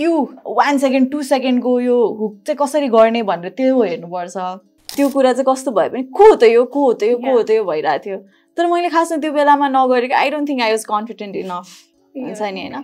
Few one second to सेकेन्डको यो hook चाहिँ कसरी गर्ने भनेर त्यो हेर्नुपर्छ। त्यो कुरा चाहिँ कस्तो भयो भने को हो त यो को हो त यो को हो त यो भइरहेको थियो। तर मैले खासमा त्यो बेलामा नगरेको I don't think I was confident enough हुन्छ नि होइन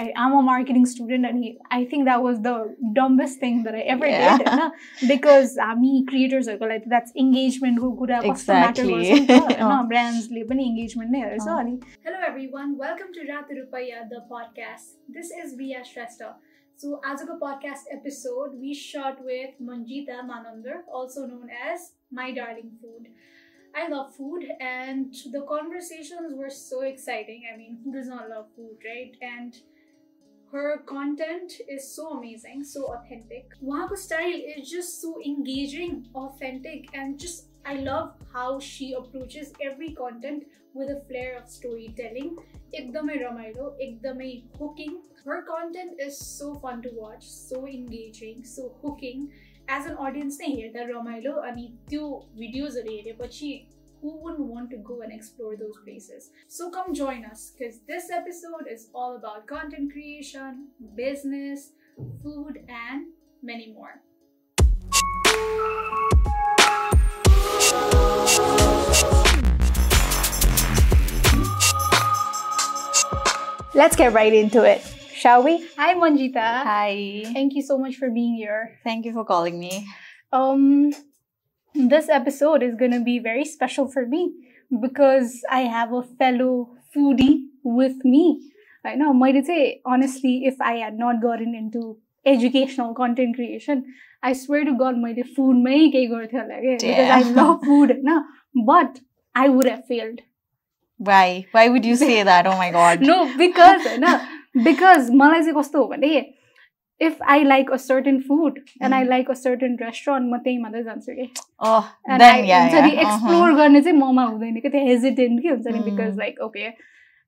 I, I'm a marketing student, and he, I think that was the dumbest thing that I ever Yeah. did. होइन? Because हामी creatorsहरूको लागि that's engagement को कुरा कस्तो matter Exactly. गर्छ नि त, अँ। होइन? brandsले पनि engagement नै हेर्छ अँ। अनि Hello everyone, welcome to Ratu Rupaya, the podcast. This is Ria Shrestha. So, Azuka podcast episode, we shot with Manjita Manandar, also known as My Darling Food. I love food, and the conversations were so exciting. I mean, who does not love food, right? And her content is so amazing, so authentic. Wahako style is just so engaging, authentic, and just I love how she approaches every content with a flair of storytelling. Ekdamai ramailo, ekdamai hooking. Her content is so fun to watch, so engaging, so hooking. As an audience नै हेर्दा रमाइलो अनि त्यो भिडियोजहरू हेरेपछि who wouldn't want to go and explore those places? So come join us because this episode is all about content creation, business, food, and many more. let's get right into it Shall we? Hi, Monjita. Hi. Thank you so much for being here. Thank you for calling me. Um, this episode is going to be very special for me because I have a fellow foodie with me. I know, might say, honestly, if I had not gotten into educational content creation, I swear to God, my food may because I love food. Na? But I would have failed. Why? Why would you say that? Oh my God. no, because na, because मलाई चाहिँ कस्तो हो भने I like a certain food and I Mm. like a certain restaurant, म त्यही मात्रै जान्छु कि Oh, हुन्छ नि yeah. uh-huh. एक्सप्लोर गर्ने चाहिँ ममा हुँदैन कि त्यो हेजिटेन्ट के हुन्छ नि. Because like okay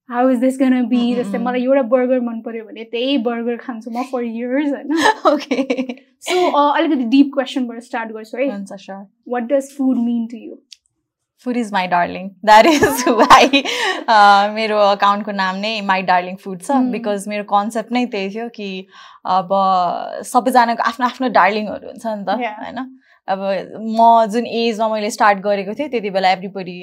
how is this gonna be जस्तै mm, मलाई एउटा बर्गर मन पर्यो भने त्यही बर्गर खान्छु म फर इयर्स होइन okay. सो अलिकति डिप क्वेसनबाट स्टार्ट गर्छु है. What does food mean to you Food is my darling. That is why uh, मेरो अकाउन्टको नाम नै माई डार्लिङ फुड छ Hmm. बिकज मेरो कन्सेप्ट नै त्यही थियो कि अब सबैजनाको आफ्नो आफ्नो डार्लिङहरू हुन्छ नि त Yeah. होइन अब म जुन एजमा मैले स्टार्ट गरेको थिएँ त्यति बेला एभ्रिबडी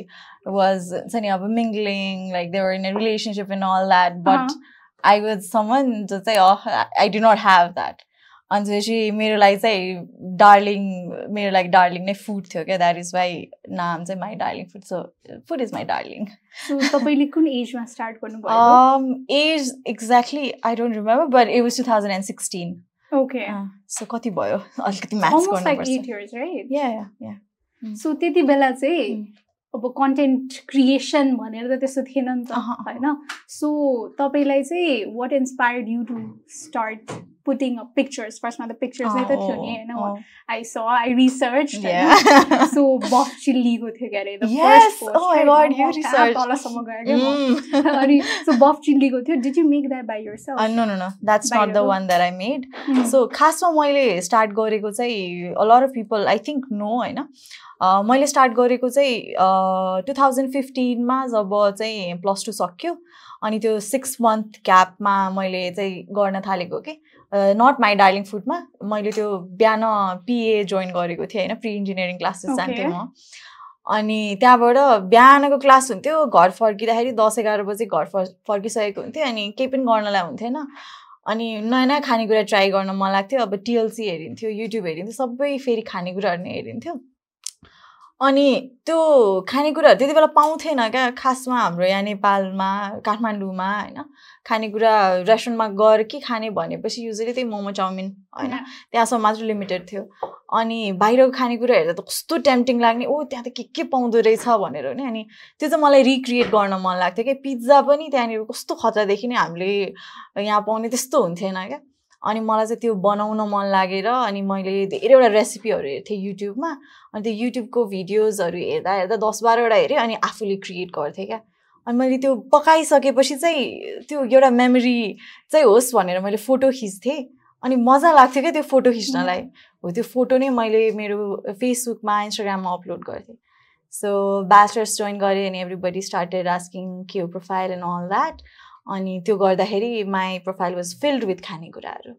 वाज हुन्छ नि अब mingling like they're in a relationship in all that but I was someone जो चाहिँ I do not have that अनि त्यसपछि मेरो लागि चाहिँ डार्लिङ मेरो लागि डार्लिङ नै फुड थियो क्या द्याट इज वाइ नाम चाहिँ my darling food so food is my darling so तपाईँले कुन एजमा स्टार्ट गर्नुभयो? Age exactly I don't remember but it was two thousand and sixteen okay so कति भयो? अलिकति सो त्यति बेला चाहिँ Mm. अब कन्टेन्ट क्रिएसन भनेर त त्यस्तो थिएन नि त। होइन? सो तपाईँलाई चाहिँ what inspired you to start putting up pictures फर्स्टमा त पिक्चर्स नै त थियो नि होइन आई स आई रिसर्च. सो बफ चिल्लीको थियो अरे! Oh researched. तलसम्म गयो क्या. अनि सो बफ चिल्लीको थियो did you make that by your no, no, no. That's not the बाहिरको? one that I made. Self so खासमा मैले स्टार्ट गरेको चाहिँ a lot of people I think no होइन मैले स्टार्ट गरेको चाहिँ टु थाउजन्ड फिफ्टिनमा जब चाहिँ प्लस टू सक्यो अनि त्यो सिक्स मन्थ ग्यापमा मैले चाहिँ गर्न थालेको कि नट माई डार्लिङ फुडमा मैले त्यो बिहान पिए जोइन गरेको थिएँ होइन प्रि इन्जिनियरिङ क्लासेस. जान्थेँ म। अनि त्यहाँबाट बिहानको क्लास हुन्थ्यो घर फर्किँदाखेरि दस एघार बजी घर फर् फर्किसकेको हुन्थ्यो अनि केही पनि गर्नलाई हुन्थेन अनि नयाँ नयाँ खानेकुरा ट्राई गर्न मन लाग्थ्यो अब टिएलसी हेरिन्थ्यो युट्युब हेरिन्थ्यो सबै फेरि खानेकुराहरू नै हेरिन्थ्यो। अनि त्यो खानेकुराहरू त्यति बेला पाउँथेन क्या। खासमा हाम्रो यहाँ नेपालमा काठमाडौँमा होइन। खानेकुरा रेस्टुरेन्टमा गएर के खाने भनेपछि युजली त्यही मोमो चाउमिन होइन। त्यहाँसम्म मात्र लिमिटेड थियो। अनि बाहिरको खानेकुरा हेर्दा त कस्तो टेम्पटिङ लाग्ने। ओ त्यहाँ त के के पाउँदो रहेछ भनेर नि। अनि त्यो चाहिँ मलाई रिक्रिएट गर्न मन लाग्थ्यो कि पिज्जा पनि त्यहाँनिर कस्तो खतरादेखि नै हामीले यहाँ पाउने त्यस्तो हुन्थेन क्या। अनि मलाई चाहिँ त्यो बनाउन मन लागेर अनि मैले धेरैवटा रेसिपीहरू हेर्थेँ युट्युबमा। अनि त्यो युट्युबको भिडियोजहरू हेर्दा हेर्दा दस बाह्रवटा हेरेँ अनि आफूले क्रिएट गर्थेँ क्या। अनि मैले त्यो पकाइसकेपछि चाहिँ त्यो एउटा मेमोरी चाहिँ होस् भनेर मैले फोटो खिच्थेँ। अनि मजा लाग्थ्यो क्या त्यो फोटो खिच्नलाई। हो त्यो फोटो नै मैले मेरो फेसबुकमा इन्स्टाग्राममा अपलोड गर्थेँ। सो ब्याचलर्स जोइन गरेँ अनि एभ्रिबडी स्टार्टेड आस्किङ के हो प्रोफाइल एन्ड अल द्याट अनि त्यो गर्दाखेरि my profile was filled with खानेकुराहरू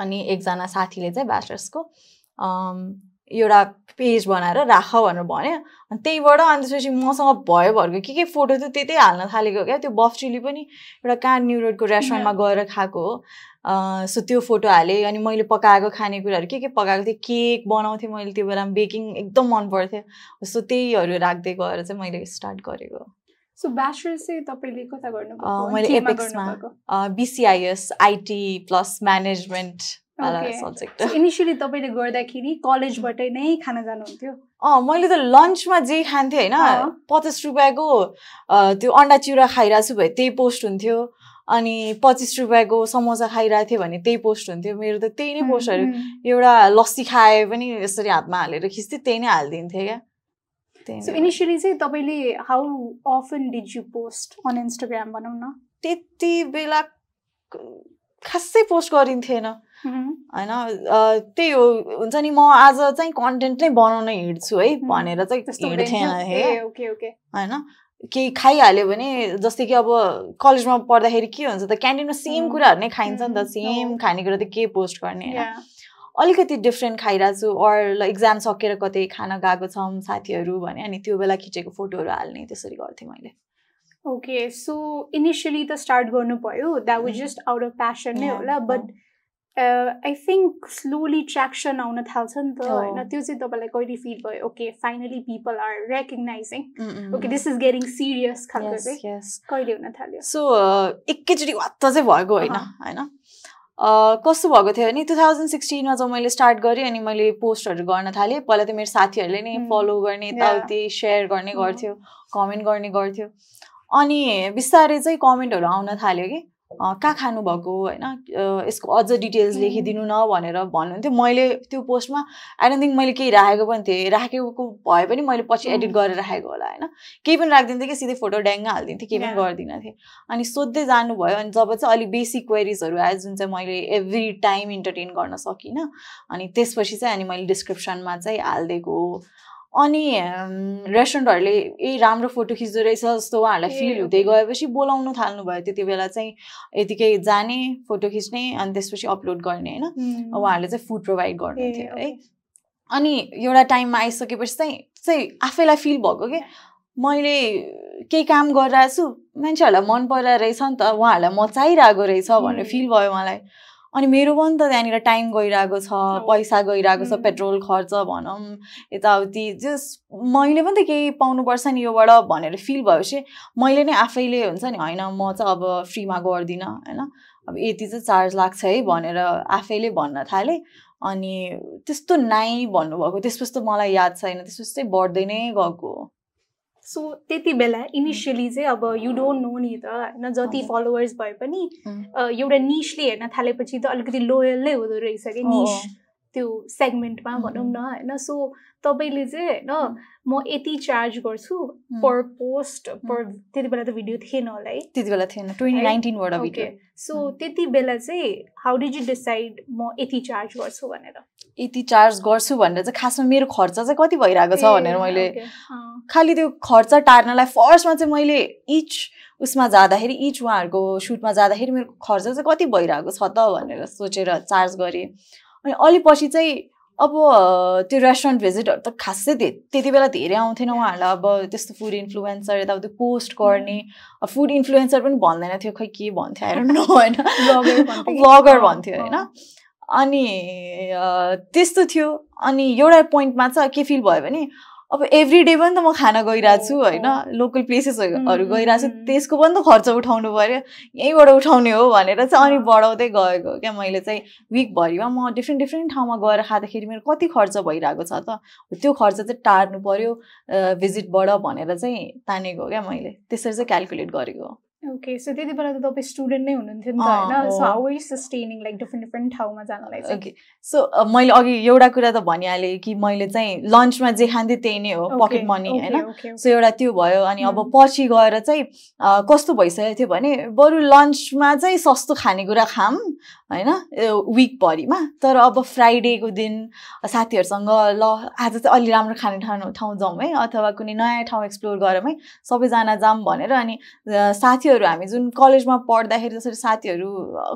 अनि एकजना साथीले चाहिँ ब्याचलर्सको एउटा पेज बनाएर राख भनेर भन्यो। अनि त्यहीबाट अनि त्यसपछि मसँग भयो भरको के के फोटो थियो त्यही हाल्न थालेको क्या? त्यो बफ चिली पनि एउटा कहाँ न्यु रोडको रेस्टुरेन्टमा गएर खाएको हो। सो त्यो फोटो हालेँ। अनि मैले पकाएको खानेकुराहरू के के पकाएको थिएँ? केक बनाउँथेँ मैले त्यो बेलामा। बेकिङ एकदम मन पर्थ्यो। सो त्यहीहरू राख्दै गएर चाहिँ मैले स्टार्ट गरेको। सो ब्याचलर चाहिँ तपाईँले कता गर्नु मैले एपेक्समा BCIS IT plus management subject initially तपाईँले गर्दाखेरि कलेजबाटै नै खाना जानुहुन्थ्यो? अँ मैले त लन्चमा जे खान्थेँ होइन पचास रुपियाँको त्यो अन्डा चिउरा खाइरहेको छु भए त्यही पोस्ट हुन्थ्यो। अनि पच्चिस रुपियाँको समोसा खाइरहेको थिएँ भने त्यही पोस्ट हुन्थ्यो। मेरो त त्यही नै पोस्टहरू एउटा लस्सी खाए पनि यसरी हातमा हालेर खिच्थेँ त्यही नै हालिदिन्थेँ क्या। सो इनिसियली चाहिँ तपाईँले how often did you post on Instagram भनौँ न? त्यति बेला खासै पोस्ट गरिन्थेन। होइन त्यही हो हुन्छ नि म आज चाहिँ कन्टेन्ट नै बनाउन हिँड्छु है भनेर चाहिँ हिँड्थेँ होइन केही खाइहाल्यो भने जस्तै कि अब कलेजमा पढ्दाखेरि के हुन्छ त क्यान्टिनमा सेम कुराहरू नै खाइन्छ नि त सेम खानेकुरा त के पोस्ट गर्ने होइन। अलिकति डिफ्रेन्ट खाइरहेको छु अर इक्जाम सकेर कतै खाना गएको छौँ साथीहरू भने अनि त्यो बेला खिचेको फोटोहरू हाल्ने त्यसरी गर्थेँ मैले। ओके सो इनिसियली त स्टार्ट गर्नु भयो that was just out of passion नै होला but I think slowly traction आउन थाल्छ नि त होइन? त्यो चाहिँ तपाईँलाई कहिले फिल भयो? Okay finally people are recognising okay this is getting serious खालको चाहिँ कहिले हुन थाल्यो? सो एकैचोटि वात्त चाहिँ भएको होइन होइन? कस्तो भएको थियो भने टु थाउजन्ड सिक्सटिनमा जब मैले स्टार्ट गरेँ अनि मैले पोस्टहरू गर्न थालेँ पहिला त मेरो साथीहरूले नै फलो गर्ने यताउति सेयर गर्ने गर्थ्यो कमेन्ट गर्ने गर्थ्यो। अनि बिस्तारै चाहिँ कमेन्टहरू आउन थाल्यो कि। कहाँ खानुभएको? होइन यसको अझ डिटेल्स लेखिदिनु न भनेर भन्नुहुन्थ्यो। मैले त्यो पोस्टमा आई डोन्ट थिङ्क मैले केही राखेको पनि थिएँ। राखेको भए पनि मैले पछि एडिट गरेर राखेको होला होइन? केही पनि राखिदिन्थेँ कि सिधै फोटो ड्याङ्ग हालिदिन्थेँ केही पनि गर्दिनँ थिएँ। अनि सोध्दै जानुभयो अनि जब चाहिँ अलिक बेसिक क्वेरिजहरू आयो जुन चाहिँ मैले एभ्री टाइम इन्टरटेन गर्न सकिनँ अनि त्यसपछि चाहिँ अनि मैले डिस्क्रिप्सनमा चाहिँ हालिदिएको। अनि रेस्टुरेन्टहरूले ए राम्रो फोटो खिच्दो रहेछ जस्तो उहाँहरूलाई फिल हुँदै गएपछि बोलाउनु थाल्नुभयो। त्यति बेला चाहिँ यतिकै जाने फोटो खिच्ने अनि त्यसपछि अपलोड गर्ने होइन? उहाँहरूले चाहिँ फुड प्रोभाइड गर्नुहुन्थ्यो है? अनि एउटा टाइममा आइसकेपछि चाहिँ चाहिँ आफैलाई फिल भएको कि? मैले केही काम गरिरहेको छु मान्छेहरूलाई मन परिरहेको रहेछ नि त उहाँहरूलाई म चाहिरहेको रहेछ भनेर फिल भयो मलाई अनि मेरो पनि त त्यहाँनिर टाइम गइरहेको छ पैसा गइरहेको छ पेट्रोल खर्च भनौँ यताउति जस मैले पनि त केही पाउनुपर्छ नि योबाट भनेर फिल भएपछि मैले नै आफैले हुन्छ नि होइन म चाहिँ अब फ्रीमा गर्दिनँ होइन। अब यति चाहिँ चार्ज लाग्छ है भनेर आफैले भन्न थालेँ। अनि त्यस्तो नाइ भन्नुभएको त्यसपछि त मलाई याद छैन त्यसपछि चाहिँ बढ्दै नै गएको। सो त्यति बेला इनिसियली चाहिँ अब यु डोन्ट नो नि त होइन? जति फलोवर्स भए पनि एउटा निसले हेर्न थालेपछि त अलिकति लोयल नै हुँदो रहेछ कि निस त्यो सेगमेन्टमा भनौँ न होइन? सो तपाईँले चाहिँ होइन म यति चार्ज गर्छु पर पोस्ट पर त्यति बेला त भिडियो थिएन होला है? त्यति बेला थिएन। ट्वेन्टी नाइन्टिनबाट भिडियो सो त्यति बेला चाहिँ हाउ डिड यु डिसाइड म यति चार्ज गर्छु भनेर? यति चार्ज गर्छु भनेर चाहिँ खासमा मेरो खर्च चाहिँ कति भइरहेको छ भनेर मैले खालि त्यो खर्च टार्नलाई फर्स्टमा चाहिँ मैले इच उसमा जाँदाखेरि इच उहाँहरूको सुटमा जाँदाखेरि मेरो खर्च चाहिँ कति भइरहेको छ त भनेर सोचेर चार्ज गरेँ। अनि अलि पछि चाहिँ अब त्यो रेस्टुरेन्ट भिजिटहरू त खासै त्यति बेला धेरै आउँथेन उहाँहरूलाई। अब त्यस्तो फुड इन्फ्लुएन्सर यताउति पोस्ट गर्ने। फुड इन्फ्लुएन्सर पनि भन्दैन थियो खै के भन्थ्यो आएर होइन? ब्लगर भन्थ्यो होइन? अनि त्यस्तो थियो। अनि एउटा पोइन्टमा चाहिँ के फिल भयो भने अब एभ्री डे पनि त म खाना गइरहेको छु होइन? लोकल प्लेसेसहरू गइरहेको छु त्यसको पनि त खर्च उठाउनु पऱ्यो। यहीँबाट उठाउने हो भनेर चाहिँ अनि बढाउँदै गएको क्या मैले चाहिँ। विकभरिमा म डिफ्रेन्ट डिफ्रेन्ट ठाउँमा गएर खाँदाखेरि मेरो कति खर्च भइरहेको छ त? त्यो खर्च चाहिँ टार्नु पऱ्यो भिजिटबाट भनेर चाहिँ तानेको क्या मैले। त्यसरी चाहिँ क्यालकुलेट गरेको। ओके सो त्यति बेला त तपाईँ स्टुडेन्ट नै हुनुहुन्थ्यो नि त होइन? So how is sustaining like different different ठाउँमा जानलाई ओके सो मैले अघि एउटा कुरा त भनिहालेँ कि मैले चाहिँ लन्चमा जे खान्थेँ त्यही नै हो पकेट मनी होइन? सो एउटा त्यो भयो अनि अब पछि गएर चाहिँ कस्तो भइसकेको थियो भने बरु लन्चमा चाहिँ सस्तो खानेकुरा खाऊँ होइन? विकभरिमा तर अब फ्राइडेको दिन साथीहरूसँग ल आज चाहिँ अलि राम्रो खाने ठाउँ ठाउँ जाउँ है अथवा कुनै नयाँ ठाउँ एक्सप्लोर गरौँ है सबैजना जाऊँ भनेर अनि साथीहरू साथीहरू हामी जुन कलेजमा पढ्दाखेरि जसरी साथीहरू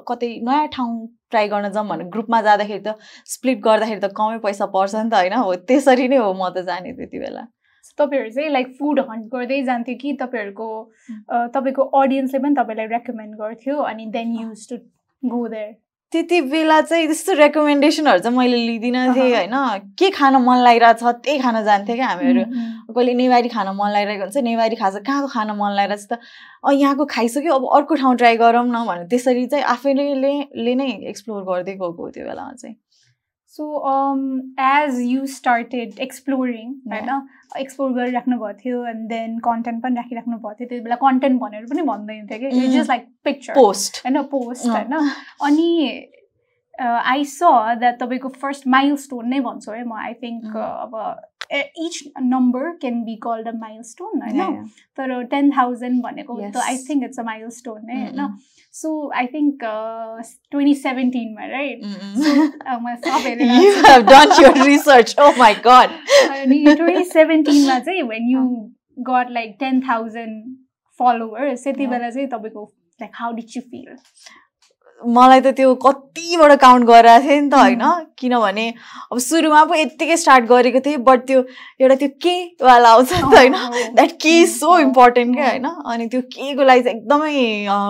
कतै नयाँ ठाउँ ट्राई गर्न जाउँ भने ग्रुपमा जाँदाखेरि त स्प्लिट गर्दाखेरि त कमै पैसा पर्छ नि त होइन? हो त्यसरी नै हो म त जाने त्यति बेला। तपाईँहरू चाहिँ लाइक फुड हन्ट गर्दै जान्थ्यो कि तपाईँहरूको तपाईँको अडियन्सले पनि तपाईँलाई रेकमेन्ड गर्थ्यो अनि then use to go there त्यति बेला चाहिँ त्यस्तो रेकमेन्डेसनहरू चाहिँ मैले लिँदिनँ थिएँ। होइन। के खान मन लागिरहेको छ त्यही खान जान्थेँ क्या हामीहरू। कहिले नेवारी खान मन लागिरहेको हुन्छ नेवारी खाजा कहाँको खान मन लागिरहेको छ त? अँ यहाँको खाइसक्यो अब अर्को ठाउँ ट्राई गरौँ न भनेर। त्यसरी चाहिँ आफैले ले नै एक्सप्लोर गर्दै गएको त्यो बेलामा चाहिँ। So as you started exploring होइन एक्सप्लोर गरिराख्नु भएको थियो एन्ड देन कन्टेन्ट पनि राखिराख्नु भएको थियो त्यति बेला कन्टेन्ट भनेर पनि भन्दैन थियो कि Mm. Just like picture post होइन पोस्ट अँ। होइन अनि आई स द्याट तपाईँको फर्स्ट माइल स्टोन नै भन्छु है म आई थिङ्क Mm. अब each number can be called a milestone होइन तर टेन थाउजन्ड भनेको त Yes. I think it's a milestone नै होइन Mm-mm. So I think twenty सेभेन्टिनमा right म सब You हेरेर have done your research. Oh my god. अनि ट्वेन्टी सेभेन्टिनमा चाहिँ when you got like ten thousand followers त्यति Yeah. बेला चाहिँ तपाईँको like how did you feel मलाई त त्यो कतिबाट काउन्ट गरिरहेको थिएँ नि त होइन. किनभने अब सुरुमा पो यत्तिकै स्टार्ट गरेको थिएँ बट त्यो एउटा त्यो के वाला आउँछ नि त होइन द्याट के इज सो. इम्पोर्टेन्ट क्या. होइन अनि त्यो के को लागि चाहिँ एकदमै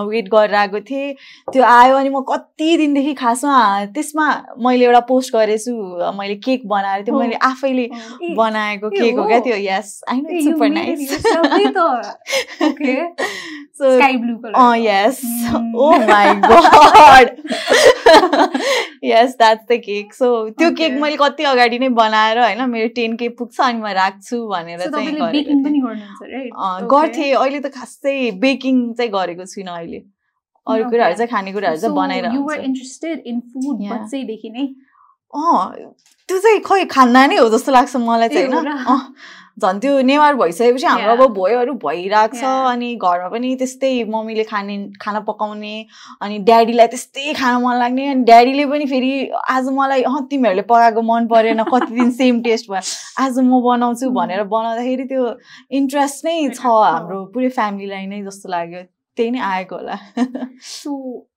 वेट गरेर आएको थिएँ त्यो आयो अनि म कति दिनदेखि खासमा त्यसमा मैले एउटा पोस्ट गरेछु मैले केक बनाएर त्यो. मैले आफैले बनाएको केक हो क्या? त्यो यस nice so sky blue colour Oh god. yes, that's the cake. So त्यो. केक मैले कति अगाडि नै बनाएर होइन मेरो टेन के पुग्छ अनि म राख्छु भनेर सो चाहिँ गर्थेँ अहिले त खासै बेकिङ चाहिँ गरेको छुइनँ अहिले अरू. कुराहरू चाहिँ खानेकुराहरू चाहिँ बनाएर अँ त्यो चाहिँ खै खान्दा नै हो जस्तो लाग्छ मलाई चाहिँ होइन झन् त्यो नेवार भइसकेपछि हाम्रो. अब भोयोहरू भइरहेको छ. अनि घरमा पनि त्यस्तै मम्मीले खाने खाना पकाउने अनि ड्याडीलाई त्यस्तै खान मन लाग्ने अनि ड्याडीले पनि फेरि आज मलाई अँ तिमीहरूले पकाएको मन परेन कति दिन सेम टेस्ट भयो आज म बनाउँछु. भनेर बनाउँदाखेरि त्यो इन्ट्रेस्ट नै छ. हाम्रो पुरै फ्यामिलीलाई नै जस्तो लाग्यो त्यही नै आएको होला सो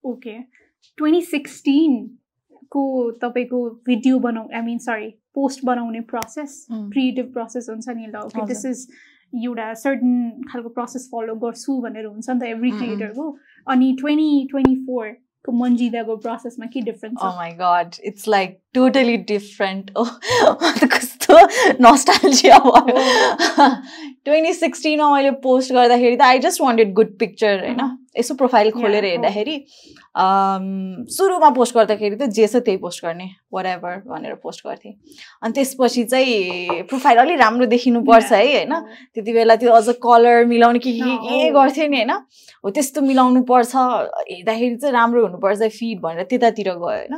ओके ट्वेन्टी सिक्सटिनको तपाईँको भिडियो बनाउ आई मिन सरी पोस्ट बनाउने प्रोसेस. क्रिएटिभ प्रोसेस हुन्छ नि ल ओके। दिस इज एउटा सर्टन खालको प्रोसेस फलो गर्छु भनेर हुन्छ नि त एभ्री. क्रिएटरको अनि ट्वेन्टी ट्वेन्टी फोरको मन्जिदाको प्रोसेसमा के डिफ्रेन्स Oh छ it's like totally different. Oh, कस्तो नस्टाल्जिया भयो ट्वेन्टी सिक्सटिनमा मैले पोस्ट गर्दाखेरि त I just wanted good picture होइन यसो प्रोफाइल खोलेर. हेर्दाखेरि सुरुमा पोस्ट गर्दाखेरि त जे छ त्यही पोस्ट गर्ने वाट एभर भनेर पोस्ट गर्थेँ। अनि त्यसपछि चाहिँ प्रोफाइल अलिक राम्रो देखिनुपर्छ है होइन? त्यति बेला त्यो अझ कलर मिलाउने के के के. गर्थ्यो नि होइन? हो त्यस्तो मिलाउनु पर्छ हेर्दाखेरि चाहिँ राम्रो हुनुपर्छ फिड भनेर त्यतातिर गयो होइन?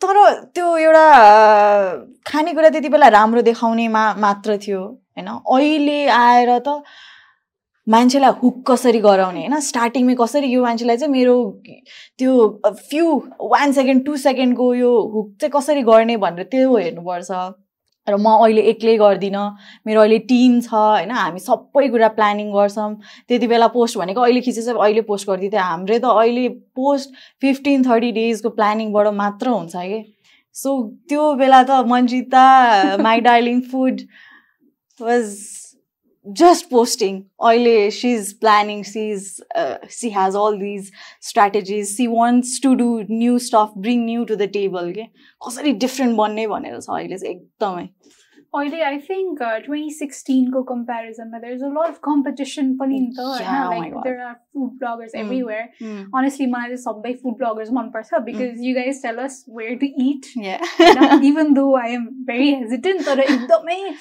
तर त्यो एउटा खानेकुरा त्यति बेला राम्रो देखाउने मा मात्र थियो होइन? अहिले आएर त मान्छेलाई हुक कसरी गराउने होइन? स्टार्टिङमै कसरी यो मान्छेलाई चाहिँ मेरो त्यो फ्यु वान सेकेन्ड टु सेकेन्डको यो हुक चाहिँ कसरी गर्ने भनेर त्यो हेर्नुपर्छ। र म अहिले एक्लै गर्दिनँ मेरो अहिले टिम छ होइन? हामी सबै कुरा प्लानिङ गर्छौँ। त्यति बेला पोस्ट भनेको अहिले खिचेछ अहिले पोस्ट गरिदिन्थ्यो हाम्रो त अहिले पोस्ट फिफ्टिन थर्टी डेजको प्लानिङबाट मात्र हुन्छ कि? सो त्यो बेला त Manjita my darling food was just posting अहिले she is planning she is she has all these strategies she wants to do new stuff bring new to the table के कसरी डिफ्रेन्ट बन्ने भनेर छ अहिले चाहिँ एकदमै अहिले आई थिङ्क ट्वेन्टी सिक्सटिनको कम्पेरिजनमा there is a lot of competition पनि नि त Yeah, oh my होइन like God. There are food bloggers Mm. Everywhere honestly मलाई चाहिँ सबै फुड ब्लगर्स मनपर्छ because you guys tell us where to eat Yeah. Even though I am very hesitant तर एकदमै Mm.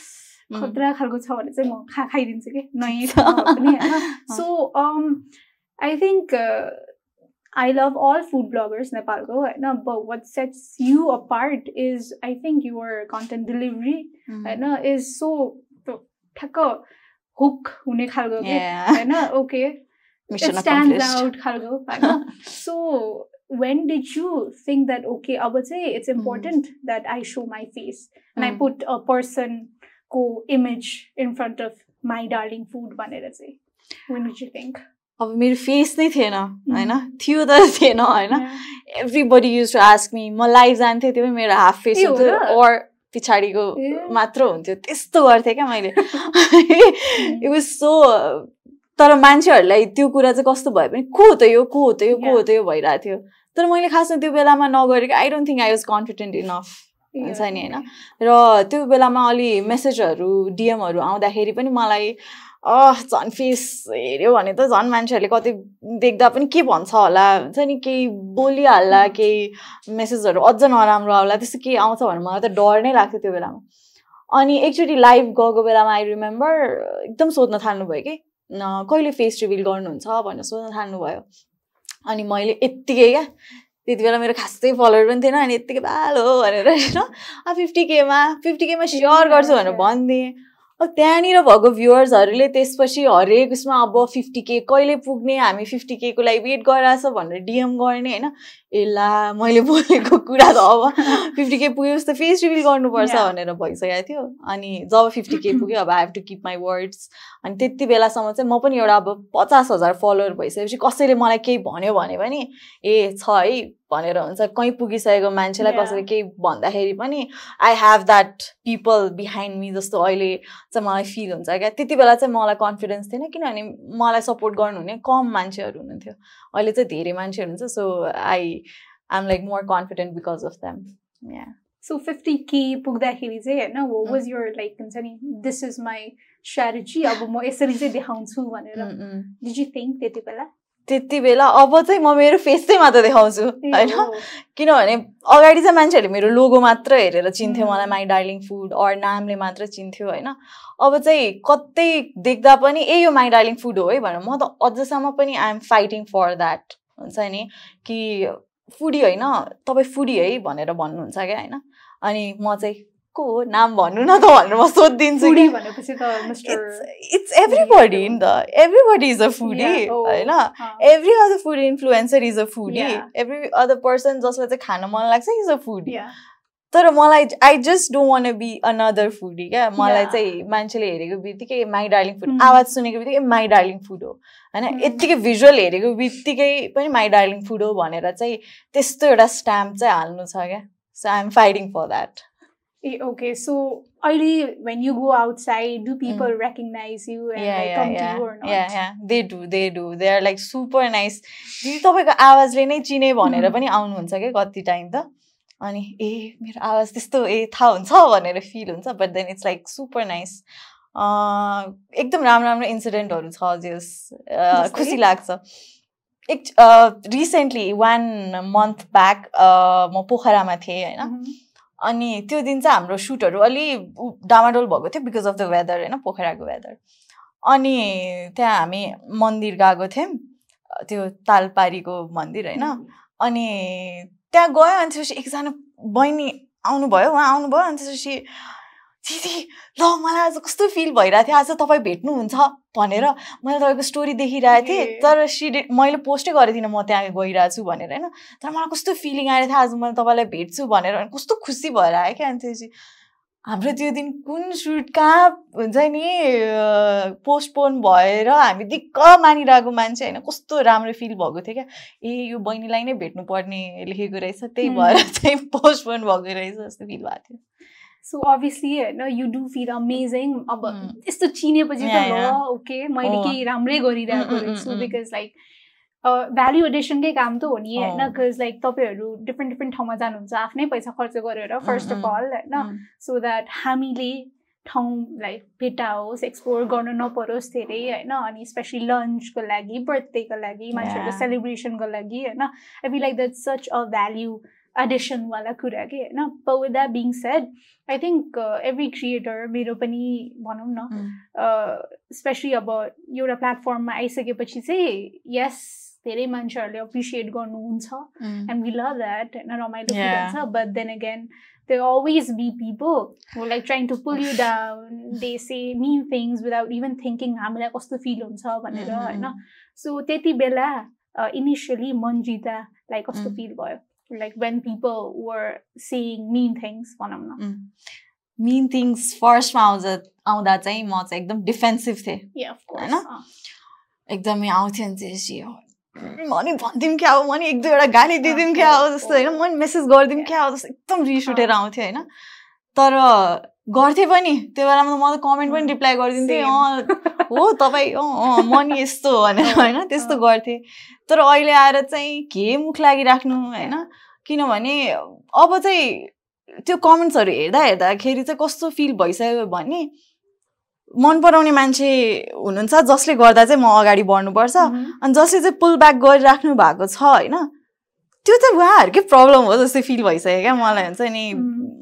खतरा खालको छ भने चाहिँ म खा खाइदिन्छु कि नयाँ ठाउँमा पनि होइन so I think I love all food bloggers नेपालको होइन but what sets you apart is I think your content delivery Mm. होइन इज सो ठ्याक्क हुक हुने खालको के Yeah. होइन okay Mission it stands accomplished. out खालको होइन so when did you think that okay अब चाहिँ it's important that I show my face and I Mm. put a person को image in front of my darling food भनेर चाहिँ। You think? अब मेरो face नै थिएन होइन? थियो त थिएन होइन? Everybody use to ask me म लाइभ जान्थेँ त्यो पनि मेरो हाफ फेस हुन्थ्यो? ओर पछाडिको। मात्र हुन्थ्यो। त्यस्तो गर्थेँ क्या मैले। इट वाज सो तर मान्छेहरूलाई त्यो कुरा चाहिँ कस्तो भयो भने को हो त यो? को हो त यो? को हो त यो? भइरहेको थियो। तर मैले खासमा त्यो बेलामा नगरेको I don't think I was confident enough हुन्छ नि होइन। र त्यो बेलामा अलि मेसेजहरू डिएमहरू आउँदाखेरि पनि मलाई अह झन् फेस हेऱ्यो भने त झन् मान्छेहरूले कति देख्दा पनि के भन्छ होला? हुन्छ नि केही बोलिहाल्ला केही मेसेजहरू अझ नराम्रो आउला त्यस्तो केही आउँछ भने मलाई त डर नै लाग्थ्यो त्यो बेलामा। अनि एकचोटि लाइभ गएको बेलामा आई रिमेम्बर एकदम सोध्न थाल्नुभयो कि कहिले फेस रिभिल गर्नुहुन्छ? भनेर सोध्न थाल्नुभयो। अनि मैले यत्तिकै क्या त्यति बेला मेरो खासै फलोवर पनि थिएन अनि यत्तिकै बालो भनेर होइन। अब फिफ्टी केमा फिफ्टी केमा स्योर गर्छु भनेर भनिदिएँ। अब त्यहाँनिर भएको भ्युवर्सहरूले त्यसपछि हरेक उसमा अब फिफ्टी के कहिले पुग्ने हामी फिफ्टी केको लागि वेट गरिरहेछ भनेर डिएम गर्ने होइन। ए ला मैले बोलेको कुरा त अब फिफ्टी के पुगेपछि त फेस रिभिल गर्नुपर्छ. भनेर भइसकेको थियो। अनि जब फिफ्टी के पुग्यो अब I have to keep my words अनि त्यति बेलासम्म चाहिँ म पनि एउटा अब पचास हजार फलोवर भइसकेपछि कसैले मलाई केही भन्यो भने पनि ए छ है भनेर हुन्छ। कहीँ पुगिसकेको मान्छेलाई. कसैले केही भन्दाखेरि पनि I have that people behind me जस्तो अहिले चाहिँ मलाई फिल हुन्छ क्या। त्यति बेला चाहिँ मलाई कन्फिडेन्स थिएन किनभने मलाई सपोर्ट गर्नुहुने कम मान्छेहरू हुनुहुन्थ्यो। अहिले चाहिँ धेरै मान्छेहरू हुन्छ so I I'm like more confident because of them yeah so fifty K पुग्दाखेरि चाहिँ होइन. वाज यर लाइक हुन्छ नि दिस इज माई स्ट्राटेजी अब म यसरी चाहिँ देखाउँछु भनेर। डिड यु थिङ्क त्यति बेला? त्यति बेला अब चाहिँ म मेरो फेस चाहिँ मात्र देखाउँछु होइन। किनभने अगाडि चाहिँ मान्छेहरूले मेरो लोगो मात्र हेरेर चिन्थ्यो. मलाई माई डार्लिङ फुड अर नामले मात्र चिन्थ्यो होइन अब चाहिँ कतै देख्दा पनि ए यो माई डार्लिङ फुड हो है भनेर म त अझसम्म पनि आइएम फाइटिङ फर द्याट हुन्छ नि कि फुडी होइन तपाईँ फुडी है भनेर भन्नुहुन्छ क्या होइन अनि म चाहिँ को हो नाम भन्नु न त भनेर म सोधिदिन्छु फुडी इट्स एभ्रिबडी नि त एभ्रिबडी इज अ फुडी होइन अँ, other food influencer is a foodie. Yeah. Every other person जसलाई चाहिँ खान मन लाग्छ इज अ फुडी. तर मलाई I just don't want be another foodie क्या मलाई. चाहिँ मान्छेले हेरेको बित्तिकै माई डार्लिङ फुड. आवाज सुनेको बित्तिकै माई डार्लिङ फुड हो होइन. यत्तिकै भिजुअल हेरेको बित्तिकै पनि माई डार्लिङ फुड हो भनेर चाहिँ त्यस्तो एउटा स्ट्याम्प चाहिँ हाल्नु छ क्या so I am fighting for that A okay so अहिले come yeah. to you or not Yeah, yeah. They do, they do. They are like super nice. दिदी तपाईँको आवाजले नै चिने भनेर Mhm. पनि आउनुहुन्छ क्या कति टाइम त अनि ए मेरो आवाज त्यस्तो ए थाहा हुन्छ भनेर फिल हुन्छ but then it's like super nice एकदम राम्रो राम्रो इन्सिडेन्टहरू छ जस? खुसी लाग्छ एक रिसेन्टली वान मन्थ ब्याक म पोखरामा थिएँ होइन Mhm. अनि त्यो दिन चाहिँ हाम्रो सुटहरू अलि डामाडोल भएको थियो बिकज अफ द वेदर होइन? पोखराको वेदर अनि त्यहाँ हामी मन्दिर गएको थियौँ त्यो तालपारीको मन्दिर होइन? अनि त्यहाँ गयो अनि त्यसपछि एकजना बहिनी आउनुभयो उहाँ आउनुभयो अनि त्यसपछि दिदी ल मलाई आज कस्तो फिल भइरहेको थियो आज तपाईँ भेट्नुहुन्छ भनेर मैले तपाईँको स्टोरी देखिरहेको थिएँ। तर सिडे मैले पोस्टै गरेको थिइनँ म त्यहाँ गइरहेको छु भनेर होइन? तर मलाई कस्तो फिलिङ आएको थियो आज मैले तपाईँलाई भेट्छु भनेर कस्तो खुसी भएर आयो क्या अनि त्यसपछि हाम्रो त्यो दिन कुन सुट कहाँ हुन्छ नि पोस्टपोन भएर हामी दिक्क मानिरहेको मान्छे होइन? कस्तो राम्रो फिल भएको थियो क्या। ए यो बहिनीलाई नै भेट्नुपर्ने लेखेको रहेछ त्यही. भएर चाहिँ पोस्टपोन भएको रहेछ जस्तो फिल भएको थियो। सो अभियसली होइन यु डु फिल अमेजिङ अब Mm. यस्तो चिनेपछि त ल. ओके मैले Oh. केही राम्रै गरिरहेको Mm, mm, रहेछु mm, mm. Because like value एडिसनकै काम त हो नि Oh. होइन बिकज लाइक तपाईँहरू डिफ्रेन्ट डिफ्रेन्ट ठाउँमा जानुहुन्छ आफ्नै पैसा खर्च गरेर फर्स्ट mm. अफ अल होइन Mm. सो द्याट हामीले ठाउँलाई भेटाओस् एक्सप्लोर गर्नु नपरोस् धेरै होइन अनि स्पेसली लन्चको लागि बर्थडेको लागि मान्छेहरूको. सेलिब्रेसनको लागि होइन I feel like that such a value एडिसनवाला कुरा कि होइन? पेद the being said I think every creator मेरो पनि भनौँ न mm. uh, स्पेसली अब एउटा प्लेटफर्ममा आइसकेपछि चाहिँ यस धेरै मान्छेहरूले एप्रिसिएट गर्नुहुन्छ एन्ड वी लभ द्याट होइन? रमाइलो कुरा छ but then again they always be people हो like trying to pull you they say mean things without even thinking हामीलाई कस्तो फिल हुन्छ भनेर mm-hmm. होइन? सो त्यति बेला इनिसियली मन जिता लाइक कस्तो mm. फिल भयो? Like when people were saying mean things भनौँ न मिन थिङ्स फर्स्टमा आउँछ आउँदा चाहिँ म चाहिँ एकदम डिफेन्सिभ थिएँ Yeah, of course. होइन? एकदमै आउँथ्यो नि त्यसपछि मनी भनिदिउँ क्या हो? मनी एक दुईवटा गाली दिइदिउँ क्या हो? जस्तो होइन मनी मेसेज गरिदिउँ क्या हो? जस्तो एकदम रिस उठेर आउँथ्यो होइन तर गर्थेँ पनि। त्यो बेलामा म त कमेन्ट पनि रिप्लाई गरिदिन्थेँ। अँ हो तपाईँ अँ मनी यस्तो भनेर होइन त्यस्तो गर्थेँ। तर अहिले आएर चाहिँ के मुख लागिराख्नु होइन? किनभने अब चाहिँ त्यो कमेन्ट्सहरू हेर्दा हेर्दाखेरि चाहिँ कस्तो फिल भइसक्यो भने मन पराउने मान्छे हुनुहुन्छ जसले गर्दा चाहिँ म अगाडि बढ्नुपर्छ। अनि जसले चाहिँ पुल ब्याक गरिराख्नु भएको छ होइन? त्यो चाहिँ उहाँहरूकै प्रब्लम हो जस्तै फिल भइसक्यो क्या मलाई हुन्छ नि।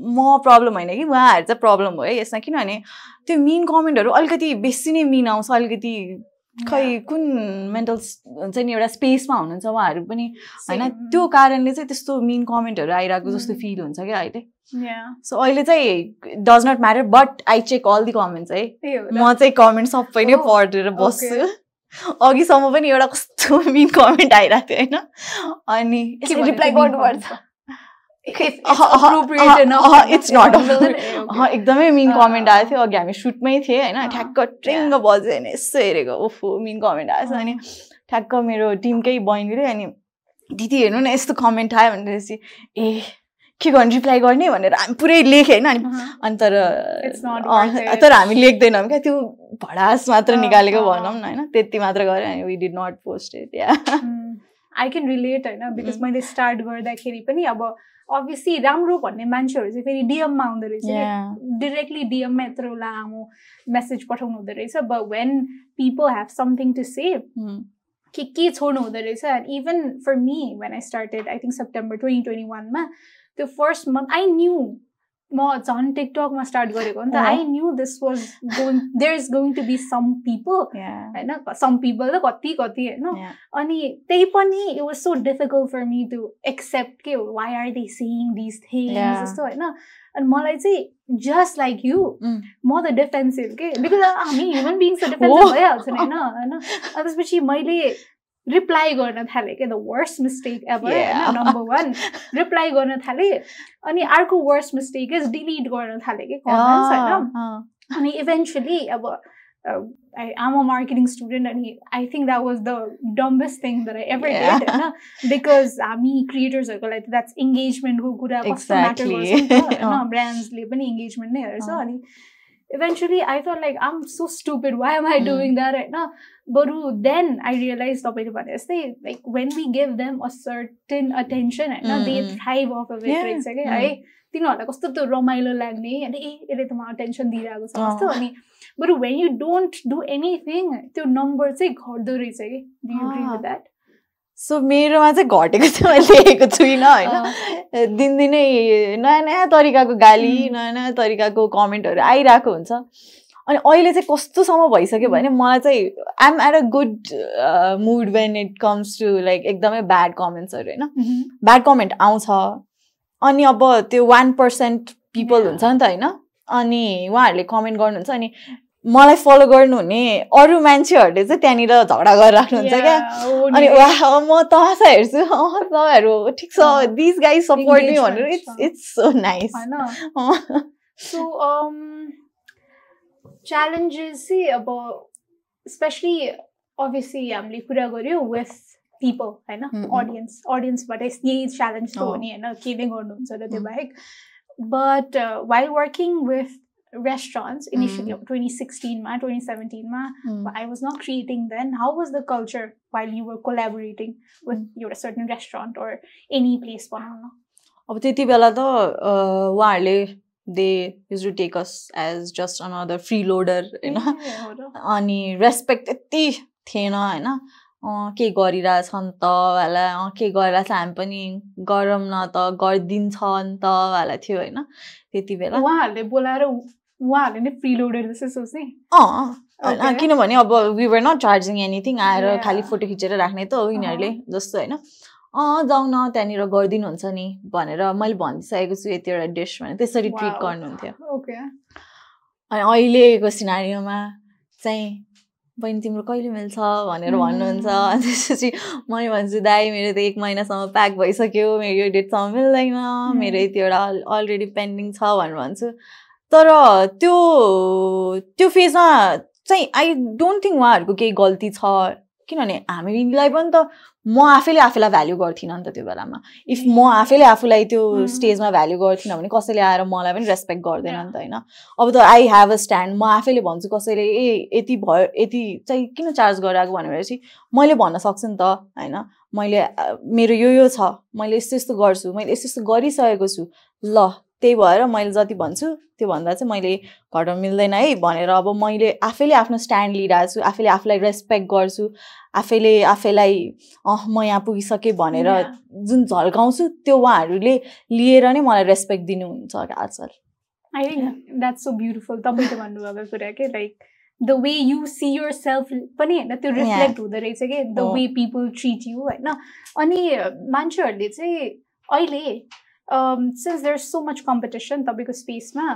म प्रब्लम होइन कि उहाँहरू चाहिँ प्रब्लम हो है यसमा किनभने त्यो मिन कमेन्टहरू अलिकति बेसी नै मिन आउँछ अलिकति खै कुन मेन्टल हुन्छ नि एउटा स्पेसमा हुनुहुन्छ उहाँहरू पनि होइन? त्यो कारणले चाहिँ त्यस्तो मिन कमेन्टहरू आइरहेको जस्तो फिल हुन्छ क्या अहिले। सो अहिले चाहिँ does not matter but I check all the comments है। म चाहिँ कमेन्ट सबै नै पढेर बस्छु। अघिसम्म पनि एउटा कस्तो मिन कमेन्ट आइरहेको थियो होइन? अनि रिप्लाई गर्नुपर्छ? इट्स नट एकदमै मिन कमेन्ट आएको थियो। अघि हामी सुटमै थिएँ होइन? ठ्याक्क ट्रेङ्ग बज्यो होइन यसो हेरेको ओफो मिन कमेन्ट आएछ अनि ठ्याक्क मेरो टिमकै बहिनीले अनि दिदी हेर्नु न यस्तो कमेन्ट आयो भनेपछि ए के गर्नु रिप्लाई गर्ने भनेर हामी पुरै लेखेँ होइन अनि अनि तर तर हामी लेख्दैनौँ क्या। त्यो भडास मात्र निकालेको भनौँ न होइन। त्यति मात्र गऱ्यो अनि we did not post it yeah I can relate होइन बिकज मैले स्टार्ट गर्दाखेरि पनि अब अभियसली राम्रो भन्ने मान्छेहरू चाहिँ फेरि डिएममा आउँदो रहेछ। डिरेक्टली डिएममा यत्रो लामो मेसेज पठाउनु हुँदो रहेछ but when people have something to save kiki chono that is and even for me when I started I think September 2021 ma the first month I knew म झन् टिकटकमा स्टार्ट गरेको नि त I knew this was going there is going to be some people होइन some people त कति कति होइन अनि त्यही पनि it was so difficult for me to accept के why are they seeing this things जस्तो होइन अनि मलाई चाहिँ जस्ट लाइक यु म त डिफेन्सिभ के बिकज हामी ह्युमन बिङ्स त डिफेन्सिभ भइहाल्छ नि होइन होइन त्यसपछि मैले रिप्लाई गर्न थालेँ क्या द वर्स्ट मिस्टेक एभर होइन नम्बर वान रिप्लाई गर्न थालेँ अनि अर्को वर्स्ट मिस्टेक इज डिलिट गर्न थालेँ कि कमेन्ट्स होइन। अनि इभेन्चुली अब I am a marketing student अनि I think that was the dumbest thing I ever did होइन बिकज हामी क्रिएटर्सहरूको लागि ब्रान्ड्सले पनि इङ्गेजमेन्ट नै हेर्छ अनि eventually I thought like um so stupid why am I doing that होइन बरु देन आई रियलाइज तपाईँले भने जस्तै like when we give them a certain attention होइन they thrive off a wait रहेछ क्या है तिनीहरूलाई कस्तो त्यो रमाइलो लाग्ने अनि ए यसले त मलाई टेन्सन दिइरहेको छ जस्तो अनि बरु when you don't do anything त्यो नम्बर चाहिँ घट्दो रहेछ कि द्याट सो मेरोमा चाहिँ घटेको चाहिँ मैले लेखेको छुइनँ होइन दिनदिनै नयाँ नयाँ तरिकाको गाली नयाँ नयाँ तरिकाको कमेन्टहरू आइरहेको हुन्छ अनि अहिले चाहिँ कस्तोसम्म भइसक्यो भने मलाई चाहिँ I'm at a good mood when it comes to like एकदमै ब्याड कमेन्ट्सहरू होइन? ब्याड कमेन्ट आउँछ। अनि अब त्यो वान पर्सेन्ट पिपल हुन्छ नि त होइन? अनि उहाँहरूले कमेन्ट गर्नुहुन्छ अनि मलाई फलो गर्नुहुने अरू मान्छेहरूले चाहिँ त्यहाँनिर झगडा गरेर राख्नुहुन्छ क्या। अनि वा म तमासा हेर्छु तपाईँहरू ठिक छ। दिस गाई सपोर्ट मी भनेर। It's it's so nice so challenges चाहिँ अब स्पेसली अभियसली हामीले कुरा गऱ्यौँ विथ पिपल होइन अडियन्स अडियन्सबाट यही च्यालेन्ज त हो नि होइन के नै गर्नुहुन्छ र त्यो बाहेक but while working with restaurants initially mm. 2016 ma 2017 ma mm. i was not creating then how was the culture while you were collaborating with your certain restaurant or any place बनाउन अब त्यति बेला त उहाँहरूले they use to take us as just another freeloader होइन अनि respect त्यति थिएन होइन। के गरिरहेछन् त वाला के गरिरहेछ हामी पनि गरौँ न त गरिदिन्छ नि त वाला थियो होइन। त्यति बेला। उहाँहरूले बोलाएर उहाँहरूले नै फ्री लोडेर जस्तो सोच्ने। अँ किनभने अब we were not charging anything आएर खालि फोटो खिचेर राख्ने त हो यिनीहरूले जस्तो होइन। अँ जाउँ न त्यहाँनिर गरिदिनुहुन्छ नि भनेर मैले भनिसकेको छु यतिवटा डिस भनेर त्यसरी ट्रिट गर्नुहुन्थ्यो। अनि अहिलेको सिनारीमा चाहिँ बहिनी तिम्रो कहिले मिल्छ? भनेर भन्नुहुन्छ। अनि त्यसपछि मैले भन्छु दाई मेरो त एक महिनासम्म प्याक भइसक्यो मेरो यो डेटसम्म मिल्दैन मेरो यतिवटा अलरेडी पेन्डिङ छ भनेर भन्छु। तर त्यो त्यो फेजमा चाहिँ आई डोन्ट थिङ्क उहाँहरूको केही गल्ती छ। किनभने हामीलाई पनि त म आफैले आफैलाई भ्याल्यु गर्थिनँ नि त त्यो बेलामा. इफ म आफैले आफूलाई त्यो Mm. स्टेजमा भ्याल्यु गर्थिनँ भने कसैले आएर मलाई पनि रेस्पेक्ट गर्दैन नि त होइन? अब त आई हेभ अ स्ट्यान्ड म आफैले भन्छु कसैले ए यति भयो यति चाहिँ किन चार्ज गराएको? भनेपछि मैले भन्न सक्छु नि त होइन? मैले मेरो यो यो छ मैले यस्तो यस्तो गर्छु मैले यस्तो यस्तो गरिसकेको छु। ल त्यही भएर मैले जति भन्छु त्योभन्दा चाहिँ मैले घटाउनु मिल्दैन है भनेर अब मैले आफैले आफ्नो स्ट्यान्ड लिइरहेको छु आफैले आफूलाई रेस्पेक्ट गर्छु आफैले आफैलाई अह म यहाँ पुगिसकेँ भनेर. जुन झल्काउँछु त्यो उहाँहरूले लिएर नै मलाई रेस्पेक्ट दिनुहुन्छ आजकल I think that's so beautiful. तपाईँले भन्नुभएको कुरा के like the way you see yourself पनि होइन त्यो रिफ्लेक्ट हुँदो रहेछ कि the. Way people treat you होइन अनि मान्छेहरूले चाहिँ अहिले since there so much competition तपाईँको स्पेसमा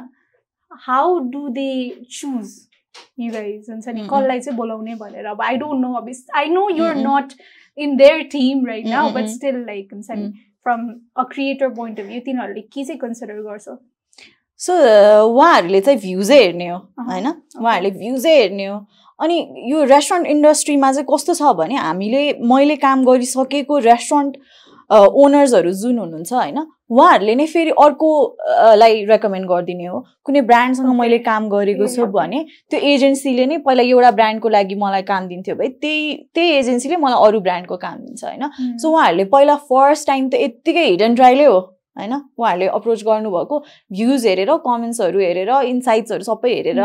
how do they choose you guys हुन्छ नि. कसलाई चाहिँ बोलाउने भनेर अब आई डोन्ट नो अब I know you're. Not in their team right now but. Still like हुन्छ नि from a creator point of view तिनीहरूले के चाहिँ कन्सिडर गर्छ सो उहाँहरूले चाहिँ भ्युजै हेर्ने हो होइन उहाँहरूले भ्युजै हेर्ने हो अनि यो रेस्टुरेन्ट इन्डस्ट्रीमा चाहिँ कस्तो छ भने हामीले मैले काम गरिसकेको रेस्टुरेन्ट ओनर्सहरू जुन हुनुहुन्छ होइन उहाँहरूले नै फेरि अर्को अ, लाई रेकमेन्ड गरिदिने हो। कुनै ब्रान्डसँग मैले काम गरेको छु. भने त्यो एजेन्सीले नै पहिला एउटा ब्रान्डको लागि मलाई काम दिन्थ्यो भाइ। त्यही त्यही एजेन्सीले मलाई अरू ब्रान्डको काम दिन्छ होइन? सो उहाँहरूले पहिला फर्स्ट टाइम त यत्तिकै हिडन ट्रायलै हो होइन? उहाँहरूले अप्रोच गर्नुभएको भ्युज हेरेर कमेन्ट्सहरू हेरेर इन्साइट्सहरू सबै हेरेर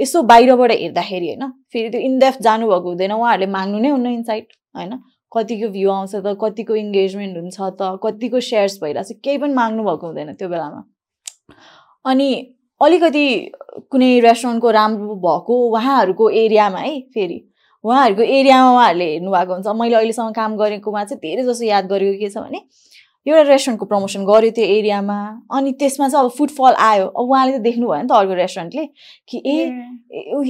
यसो बाहिरबाट हेर्दाखेरि होइन? फेरि त्यो इनडेफ जानुभएको हुँदैन उहाँहरूले माग्नु नै हुन्न इन्साइट होइन? कतिको भ्यू आउँछ त कतिको इङ्गेजमेन्ट हुन्छ त कतिको सेयर्स भइरहेको छ केही पनि माग्नु भएको हुँदैन त्यो बेलामा। अनि अलिकति कुनै रेस्टुरेन्टको राम्रो भएको उहाँहरूको एरियामा है फेरि उहाँहरूको एरियामा उहाँहरूले हेर्नुभएको हुन्छ। मैले अहिलेसम्म काम गरेकोमा चाहिँ धेरै जसो याद गरेको के छ भने एउटा रेस्टुरेन्टको प्रमोसन गर्यो त्यो एरियामा। अनि त्यसमा चाहिँ अब फुटफल आयो। अब उहाँले त देख्नु भयो नि त अर्को रेस्टुरेन्टले कि ए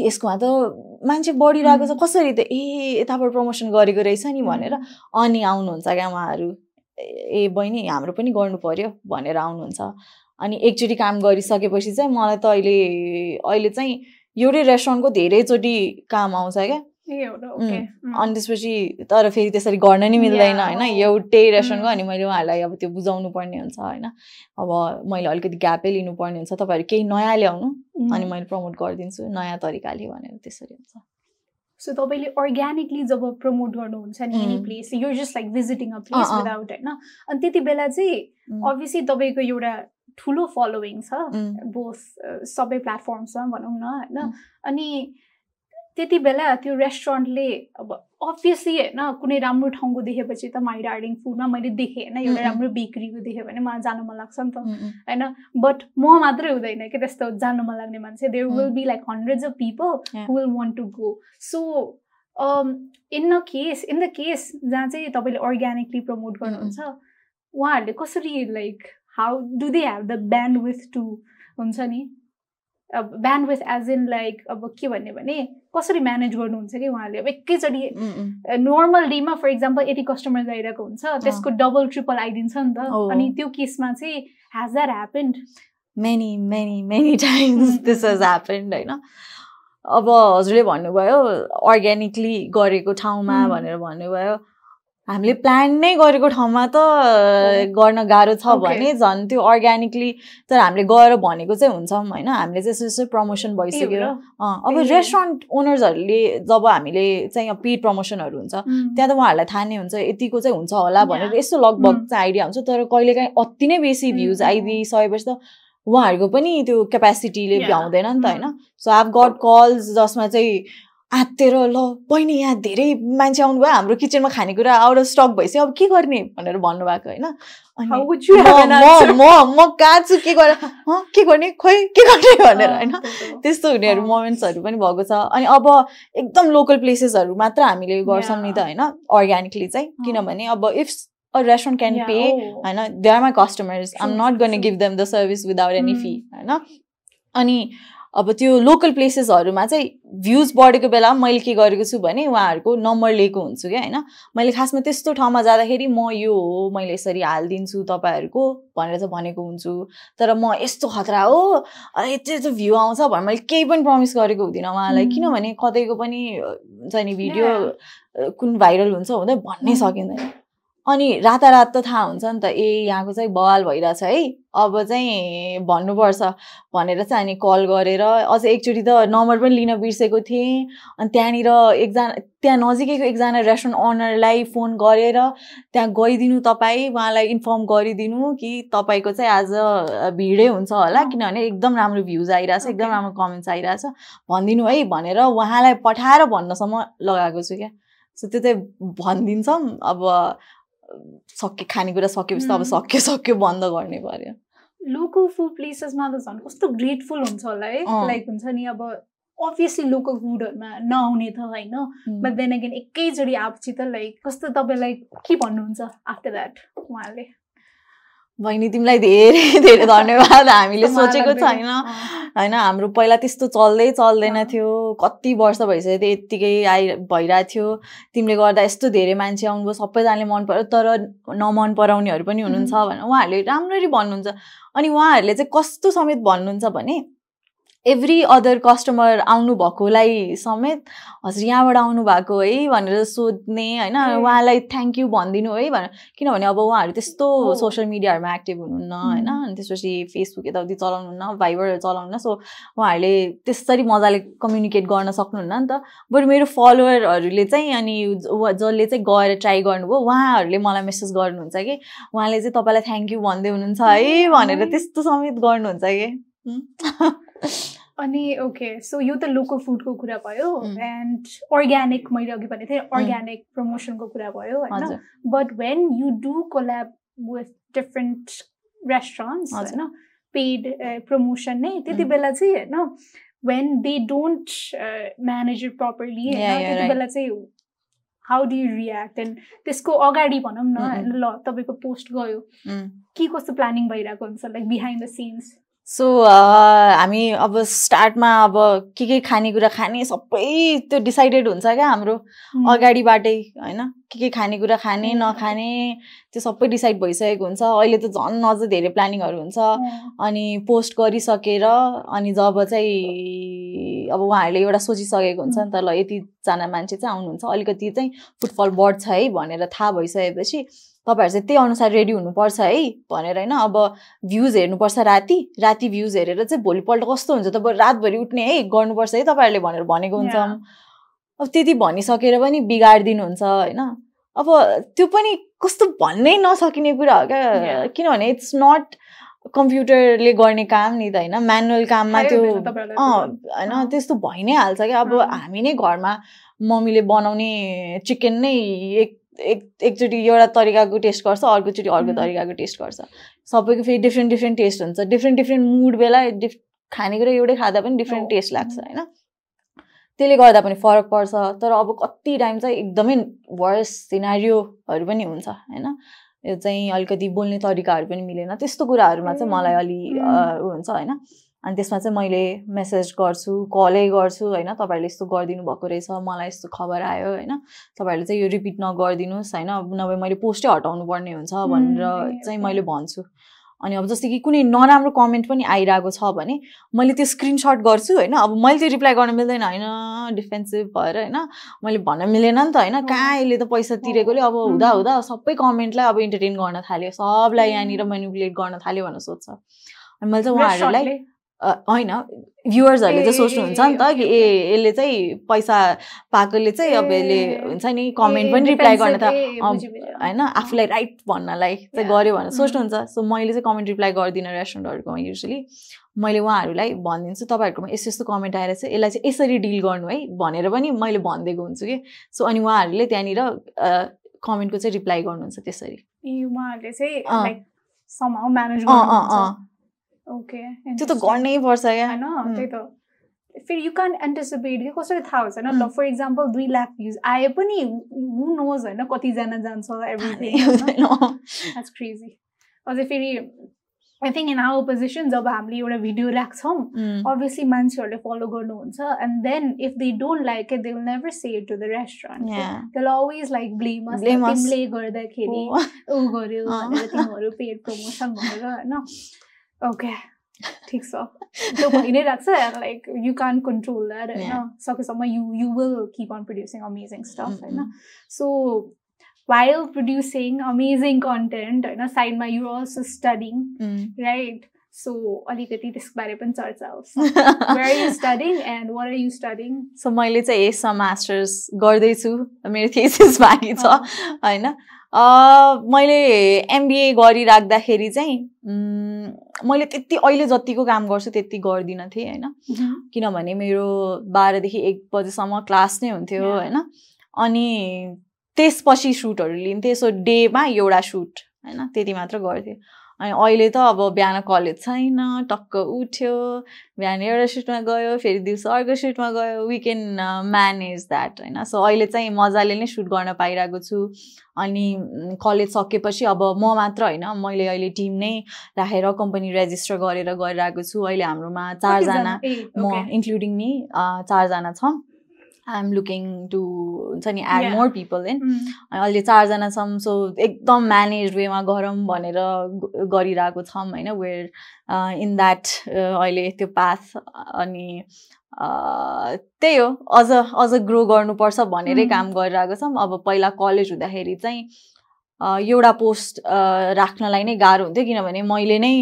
यसकोमा त मान्छे बढिरहेको छ। Mm. कसरी त ए यताबाट प्रमोसन गरेको रहेछ नि भनेर अनि आउनुहुन्छ क्या उहाँहरू। ए ए, बहिनी हाम्रो पनि गर्नु पर्यो भनेर आउनुहुन्छ। अनि एकचोटि काम गरिसकेपछि चाहिँ मलाई त अहिले अहिले चाहिँ एउटै रेस्टुरेन्टको धेरैचोटि काम आउँछ क्या। अनि त्यसपछि तर फेरि त्यसरी गर्न नि मिल्दैन होइन हो। एउटै रेस्टुरेन्टको. अनि मैले उहाँहरूलाई अब त्यो बुझाउनु पर्ने हुन्छ होइन अब मैले अलिकति ग्यापै लिनुपर्ने हुन्छ तपाईँहरू केही नयाँ ल्याउनु अनि मैले प्रमोट गरिदिन्छु नयाँ तरिकाले भनेर त्यसरी हुन्छ सो तपाईँले अर्ग्यानिकली जब प्रमोट गर्नुहुन्छ नि any. Place you're just like visiting a place. Without होइन अनि त्यति बेला चाहिँ. अभियसली तपाईँको एउटा ठुलो फलोइङ छ. बोथ सबै प्लेटफर्म्समा भनौँ न होइन. अनि त्यति बेला त्यो रेस्टुरेन्टले अब अभियसली होइन कुनै राम्रो ठाउँको देखेपछि त माई डार्लिङ फुडमा मैले देखेँ होइन एउटा. राम्रो बेकरीको देखेँ भने मलाई जानु मन लाग्छ नि त. होइन बट म मात्रै हुँदैन कि त्यस्तो जानु मन लाग्ने मान्छे there will. Be like hundreds of people. Who will want to go so in a case in the case जहाँ चाहिँ तपाईँले अर्ग्यानिकली प्रमोट गर्नुहुन्छ उहाँहरूले कसरी like how do they have the band with to हुन्छ नि अब band with as in like अब के भन्ने भने कसरी म्यानेज गर्नुहुन्छ कि उहाँहरूले अब एकैचोटि. नर्मल डेमा फर इक्जाम्पल यति कस्टमर आइरहेको हुन्छ त्यसको डबल ट्रिपल आइदिन्छ नि त। अनि त्यो केसमा चाहिँ has that happened many times Mm, this has mm. happened होइन अब हजुरले भन्नुभयो अर्ग्यानिकली गरेको ठाउँमा. भनेर भन्नुभयो हामीले प्लान नै गरेको ठाउँमा त गर्न गाह्रो छ. भने झन् त्यो अर्ग्यानिकली तर हामीले गएर भनेको चाहिँ हुन्छौँ होइन हामीले चाहिँ यसो यसो प्रमोसन भइसक्यो अब। रेस्टुरेन्ट ओनर्सहरूले जब हामीले चाहिँ पेड प्रमोसनहरू हुन्छ. त्यहाँ त उहाँहरूलाई थाहा नै हुन्छ यतिको चाहिँ हुन्छ होला भनेर. यस्तो लगभग. चाहिँ आइडिया हुन्छ तर कहिलेकाहीँ अति नै बेसी भ्युज आइदिइसकेपछि त उहाँहरूको पनि त्यो क्यापेसिटीले. भ्याउँदैन नि त. होइन सो आभ गट कल्स जसमा चाहिँ आत्तेर ल बहिनी यहाँ धेरै मान्छे आउनुभयो हाम्रो किचनमा खानेकुरा आउट अफ स्टक भइसक्यो अब के गर्ने भनेर भन्नुभएको होइन अनि म? म कहाँ छु के गरेर "हँ, के गर्ने खोइ के गर्ने भनेर होइन। त्यस्तो हुनेहरू। मोमेन्ट्सहरू पनि भएको छ अनि अब एकदम लोकल प्लेसेसहरू मात्र हामीले गर्छौँ नि त होइन अर्ग्यानिकली चाहिँ। किनभने अब if a restaurant can pay. होइन they are my customers um not gonna true. Give them the service without any. Fee होइन अनि अब त्यो लोकल प्लेसेसहरूमा चाहिँ भ्युज बढेको बेला मैले के गरेको छु भने उहाँहरूको नम्बर लिएको हुन्छु क्या होइन? मैले खासमा त्यस्तो ठाउँमा जाँदाखेरि म यो हो मैले यसरी हालिदिन्छु तपाईँहरूको भनेर चाहिँ भनेको हुन्छु। तर म यस्तो खतरा हो यति यस्तो भ्यू आउँछ भनेर मैले केही पनि प्रमिस गरेको हुँदिनँ उहाँलाई. किनभने कतैको पनि हुन्छ नि भिडियो कुन भाइरल हुन्छ हुँदै भन्नै. सकिँदैन। अनि रातारात त थाहा हुन्छ नि त ए यहाँको चाहिँ बवाल भइरहेछ है। अब चाहिँ भन्नुपर्छ भनेर चाहिँ अनि कल गरेर अझ एकचोटि त नम्बर पनि लिन बिर्सेको थिएँ। अनि त्यहाँनिर एकजना त्यहाँ नजिकैको एकजना रेस्टुरेन्ट ओनरलाई फोन गरेर त्यहाँ गइदिनु तपाईँ उहाँलाई इन्फर्म गरिदिनु कि तपाईँको चाहिँ आज भिडै हुन्छ होला। किनभने एकदम राम्रो भ्युज आइरहेछ एकदम. राम्रो कमेन्ट्स आइरहेछ। भनिदिनु है भनेर उहाँलाई पठाएर भन्नसम्म लगाएको छु क्या। सो त्यो चाहिँ भनिदिन्छौँ। अब सक्यो खानेकुरा सकेपछि त अब. सक्यो सक्यो बन्द गर्ने पर्यो लोकल फुड प्लेसेसमा त झन् कस्तो ग्रेटफुल हुन्छ होला है। लाइक हुन्छ नि अब अभियसली लोकल फुडहरूमा नआउने त होइन. बट देन अगेन एकैचोटि आएपछि त लाइक कस्तो तपाईँलाई के भन्नुहुन्छ आफ्टर द्याट उहाँले बहिनी तिमीलाई धेरै धेरै धन्यवाद। हामीले सोचेको? छैन। होइन हाम्रो पहिला त्यस्तो चल्दै चल्दैन। थियो। कति वर्ष भइसक्यो त्यो यत्तिकै आइ भइरहेको थियो। तिमीले गर्दा यस्तो धेरै मान्छे आउनुभयो सबैजनाले मन परायो। तर नमन पराउनेहरू पनि हुनुहुन्छ भनेर उहाँहरूले राम्ररी भन्नुहुन्छ। अनि उहाँहरूले चाहिँ कस्तो समेत भन्नुहुन्छ भने एभ्री अदर कस्टमर आउनु भएकोलाई समेत हजुर यहाँबाट आउनु भएको है भनेर सोध्ने होइन। उहाँलाई थ्याङ्क यू भनिदिनु है भनेर। किनभने अब उहाँहरू त्यस्तो। सोसियल मिडियाहरूमा एक्टिभ हुनुहुन्न होइन? अनि त्यसपछि फेसबुक यताउति चलाउनुहुन्न भाइबरहरू चलाउनुहुन्न। सो उहाँहरूले त्यसरी मजाले कम्युनिकेट गर्न सक्नुहुन्न नि त। बरु मेरो फलोवरहरूले चाहिँ अनि जसले चाहिँ गएर ट्राई गर्नुभयो उहाँहरूले मलाई मेसेज गर्नुहुन्छ कि उहाँले चाहिँ तपाईँलाई थ्याङ्क यू भन्दै हुनुहुन्छ है भनेर त्यस्तो समेत गर्नुहुन्छ कि। अनि ओके सो यो त लोकल फुडको कुरा भयो Mm. एन्ड अर्ग्यानिक मैले अघि भनेको थिएँ अर्ग्यानिक प्रमोसनको कुरा भयो होइन but when you do collab with different restaurants. होइन पेड प्रमोसन नै त्यति Mm. बेला चाहिँ होइन when they don't manage it properly होइन त्यति. बेला चाहिँ how do you react and त्यसको अगाडि भनौँ न Mm, ल तपाईँको पोस्ट गयो. के कस्तो प्लानिङ भइरहेको हुन्छ like behind the scenes so हामी अब स्टार्टमा अब के के खानेकुरा खाने सबै त्यो डिसाइडेड हुन्छ क्या हाम्रो अगाडिबाटै होइन? के के खानेकुरा खाने. नखाने त्यो सबै डिसाइड भइसकेको हुन्छ। अहिले त झन् अझ धेरै प्लानिङहरू हुन्छ। अनि पोस्ट गरिसकेर अनि जब चाहिँ अब उहाँहरूले एउटा सोचिसकेको हुन्छ नि त ल यतिजना मान्छे चाहिँ आउनुहुन्छ। अलिकति चाहिँ फुटफल बढ्छ है भनेर थाहा भइसकेपछि तपाईँहरू चाहिँ त्यही अनुसार रेडी हुनुपर्छ है भनेर होइन अब भ्युज हेर्नुपर्छ राति राति भ्युज हेरेर चाहिँ भोलिपल्ट कस्तो हुन्छ त बरु रातभरि उठ्ने है गर्नुपर्छ है तपाईँहरूले भनेर भनेको हुन्छ. अब त्यति भनिसकेर पनि बिगारिदिनुहुन्छ होइन अब त्यो पनि कस्तो भन्नै नसकिने कुरा हो क्या. किनभने इट्स नट कम्प्युटरले गर्ने काम नि त होइन म्यानुअल काममा त्यो। होइन। त्यस्तो भइ नै हाल्छ क्या अब। हामी नै घरमा मम्मीले बनाउने चिकन नै एक एक एकचोटि एउटा तरिकाको टेस्ट गर्छ अर्कोचोटि अर्को. तरिकाको टेस्ट गर्छ। सबैको फेरि डिफ्रेन्ट डिफ्रेन्ट टेस्ट हुन्छ। डिफ्रेन्ट डिफ्रेन्ट मुड बेला डिफ खानेकुरा एउटै खाँदा पनि डिफ्रेन्ट। टेस्ट लाग्छ होइन? त्यसले गर्दा पनि फरक पर्छ। तर अब कति टाइम चाहिँ एकदमै वर्स सिनारियोहरू पनि हुन्छ होइन? यो चाहिँ अलिकति बोल्ने तरिकाहरू पनि मिलेन। त्यस्तो कुराहरूमा चाहिँ मलाई अलि हुन्छ होइन? अनि त्यसमा चाहिँ मैले मेसेज गर्छु कलै गर्छु होइन? तपाईँहरूले यस्तो गरिदिनु भएको रहेछ मलाई यस्तो खबर आयो होइन? तपाईँहरूले चाहिँ यो रिपिट नगरिदिनुहोस् होइन? अब नभए मैले पोस्टै हटाउनु पर्ने हुन्छ भनेर चाहिँ. मैले भन्छु। अनि अब जस्तै कि कुनै नराम्रो कमेन्ट पनि आइरहेको छ भने मैले त्यो स्क्रिनसट गर्छु होइन? अब मैले त्यो रिप्लाई गर्न मिल्दैन होइन? डिफेन्सिभ भएर होइन? मैले भन्न मिलेन नि त होइन? कहाँ यसले त पैसा तिरेकोले अब हुँदा. हुँदा सबै कमेन्टलाई अब इन्टरटेन गर्न थाल्यो। सबलाई. यहाँनिर मेनिपुलेट गर्न थाल्यो भनेर सोध्छ। अनि मैले चाहिँ उहाँहरूलाई होइन भ्युवर्सहरूले चाहिँ सोच्नुहुन्छ नि त कि ए यसले चाहिँ पैसा पाएकोले चाहिँ अब यसले हुन्छ नि कमेन्ट पनि रिप्लाई गर्न त। होइन आफूलाई राइट भन्नलाई चाहिँ. गऱ्यो भनेर. सोच्नुहुन्छ। सो मैले चाहिँ कमेन्ट रिप्लाई गर्दिनँ रेस्टुरेन्टहरूकोमा युजली मैले उहाँहरूलाई भनिदिन्छु तपाईँहरूकोमा यस्तो यस्तो कमेन्ट आएर चाहिँ यसलाई चाहिँ यसरी डिल गर्नु है भनेर पनि मैले भनिदिएको हुन्छु कि। सो अनि उहाँहरूले त्यहाँनिर कमेन्टको चाहिँ रिप्लाई गर्नुहुन्छ त्यसरी। ए, उहाँहरूले चाहिँ म्यानेज अँ अँ अँ गर्नुहुन्छ ओके त्यो त गर्नै पर्छ क्या। होइन. त्यही त। फेरि यु क्यान एन्टिसिपेट कि कसरी थाहा हुन्छ होइन? ल. फर इक्जाम्पल दुई लाख भ्युज आए पनि हु नोज होइन? कतिजना जान्छ क्रेजी अझै फेरि I think in our position जब हामीले एउटा भिडियो राख्छौँ obviously मान्छेहरूले फलो गर्नुहुन्छ। Don't like it they will never say it to the restaurant. Yeah. they'll always like blame us. Blame us. तिमीले गर्दाखेरि। ऊ गर्यो अँ। भनेर तिमीहरू पेड प्रमोसन भनेर होइन? Okay. Take so. The point is, like you can't control that. Yeah. Na? So, you you will keep on producing amazing stuff. Mm-hmm. So while producing amazing content, right? side by you're also studying, mm. right? So अलिकति त्यसबारे पनि चर्चा होस्। What are you studying? So मैले चाहिँ यसमा masters गर्दैछु। मेरो थेसिस बाँकी छ होइन। मैले एमबिए गरिराख्दाखेरि चाहिँ मैले त्यति अहिले जतिको काम गर्छु त्यति गर्दिनँ थिएँ होइन। किनभने मेरो बाह्रदेखि एक बजीसम्म क्लास नै हुन्थ्यो. होइन। अनि त्यसपछि सुटहरू लिन्थेँ। सो डेमा एउटा सुट होइन त्यति मात्र गर्थेँ। अनि अहिले त अब बिहान कलेज छैन टक्क उठ्यो बिहान एउटा सुटमा गयो फेरि दिउँसो अर्को सुटमा गयो वी क्यान म्यानेज द्याट होइन? सो अहिले चाहिँ मजाले नै सुट गर्न पाइरहेको छु। अनि कलेज सकेपछि अब म मात्र होइन मैले अहिले टिम नै राखेर कम्पनी रेजिस्टर गरेर गरिरहेको छु। अहिले हाम्रोमा चारजना म इन्क्लुडिङ मी चारजना छौँ। आइ एम लुकिङ टु हुन्छ नि एड. मोर पिपल इन अनि अहिले चारजना छौँ सो एकदम म्यानेज वेमा गरौँ भनेर गरिरहेको छौँ होइन वेयर इन द्याट अहिले त्यो पाथ अनि अ, त्यही हो अझ अझ ग्रो गर्नुपर्छ भनेरै Mm. काम गरिरहेको छौँ अब पहिला कलेज हुँदाखेरि चाहिँ एउटा पोस्ट राख्नलाई नै गाह्रो हुन्थ्यो किनभने मैले नै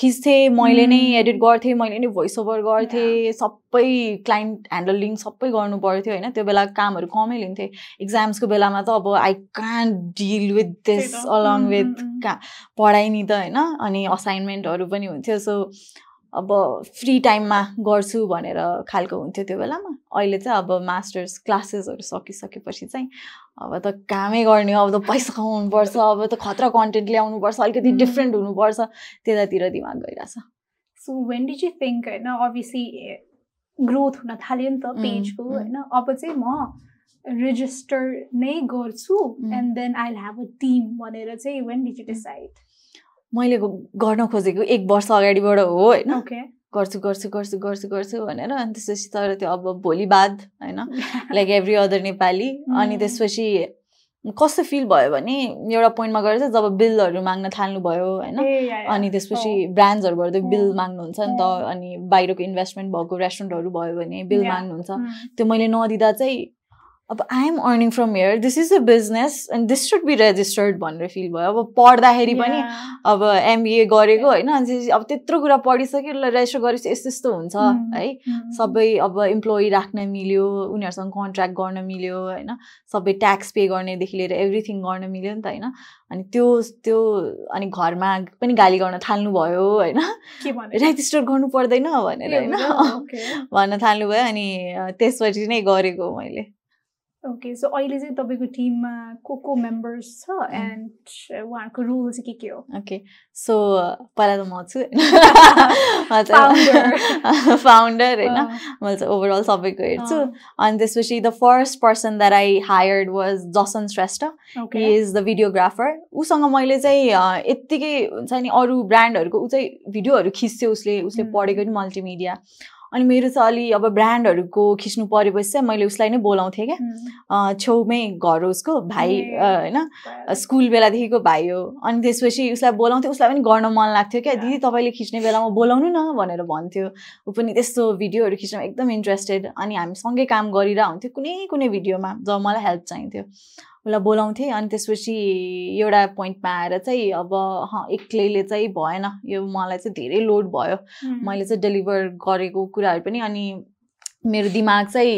खिच्थेँ मैले नै. एडिट गर्थेँ मैले नै भोइस ओभर गर्थेँ सबै क्लाइन्ट ह्यान्डलिङ सबै गर्नु पर्थ्यो होइन त्यो बेला कामहरू कमै लिन्थेँ इक्जाम्सको बेलामा त अब I can't deal with this. Along with. का पढाइ नि त होइन अनि असाइनमेन्टहरू पनि हुन्थ्यो सो अब फ्री टाइममा गर्छु भनेर खालको हुन्थ्यो त्यो बेलामा अहिले चाहिँ अब मास्टर्स क्लासेसहरू सकिसकेपछि चाहिँ अब त कामै गर्ने अब त पैसा कमाउनुपर्छ अब त खतरा कन्टेन्ट ल्याउनुपर्छ अलिकति. डिफ्रेन्ट हुनुपर्छ त्यतातिर दिमाग गइरहेछ so when did you think होइन अभियसली ग्रोथ हुन थाल्यो नि त पेजको. होइन अब चाहिँ म रेजिस्टर नै गर्छु. And then I have a team भनेर चाहिँ वेन डिड यु डिसाइड मैले गर्न खोजेको एक वर्ष अगाडिबाट हो होइन। गर्छु गर्छु गर्छु गर्छु गर्छु भनेर अनि त्यसपछि तर त्यो अब भोलि बाद होइन। Like every other Nepali. अनि Mm. त्यसपछि कस्तो फिल भयो भने एउटा पोइन्टमा गएर चाहिँ जब बिलहरू माग्न थाल्नुभयो होइन। अनि त्यसपछि ब्रान्ड्सहरूबाट त बिल अँ। माग्नुहुन्छ नि त अँ। अनि बाहिरको इन्भेस्टमेन्ट भएको रेस्टुरेन्टहरू भयो भने बिल. माग्नुहुन्छ। त्यो मैले नदिँदा चाहिँ अब I'm earning from here this is a business and this should be registered भनेर फिल भयो. अब पढ्दाखेरि पनि अब एमबिए गरेको होइन अनि अब त्यत्रो कुरा पढिसक्यो ल रेजिस्टर गरेपछि यस्तो यस्तो हुन्छ. है? सबै अब इम्प्लोइ राख्न मिल्यो उनीहरूसँग कन्ट्र्याक्ट गर्न मिल्यो होइन? सबै ट्याक्स पे गर्नेदेखि लिएर एभ्रिथिङ गर्न मिल्यो नि त होइन? अनि त्यो त्यो अनि घरमा पनि गाली गर्न थाल्नुभयो होइन? के भने रेजिस्टर गर्नु पर्दैन भनेर होइन? भन्न थाल्नुभयो अनि त्यसपछि नै गरेको मैले। ओके सो अहिले चाहिँ तपाईँको टिममा को को मेम्बर्स छ एन्ड उहाँहरूको रोल चाहिँ के के हो? ओके सो पहिला त म छु होइन। फाउन्डर होइन। मैले चाहिँ ओभरअल सबैको हेर्छु। अनि त्यसपछि the first person that I hired was Jason Shrestha. He is the videographer उसँग मैले चाहिँ यत्तिकै हुन्छ नि अरू ब्रान्डहरूको ऊ चाहिँ भिडियोहरू खिच्थ्यो उसले। उसले. पढेको नि मल्टिमिडिया अनि मेरो चाहिँ अलि अब ब्रान्डहरूको खिच्नु परेपछि चाहिँ मैले उसलाई नै बोलाउँथेँ क्या। छेउमै घर हो उसको भाइ होइन स्कुल बेलादेखिको भाइ हो। अनि त्यसपछि उसलाई बोलाउँथ्यो उसलाई पनि गर्न मन लाग्थ्यो क्या. दिदी तपाईँले खिच्ने बेलामा बोलाउनु न भनेर भन्थ्यो। ऊ पनि त्यस्तो भिडियोहरू खिच्नमा एकदम इन्ट्रेस्टेड अनि हामी सँगै काम गरिरहेको हुन्थ्यो कुनै कुनै भिडियोमा जब मलाई हेल्प चाहिन्थ्यो। उसलाई बोलाउँथेँ अनि त्यसपछि एउटा पोइन्टमा आएर चाहिँ अब एक्लैले चाहिँ भएन। यो मलाई चाहिँ धेरै लोड भयो। मैले चाहिँ डेलिभर गरेको कुराहरू पनि अनि मेरो दिमाग चाहिँ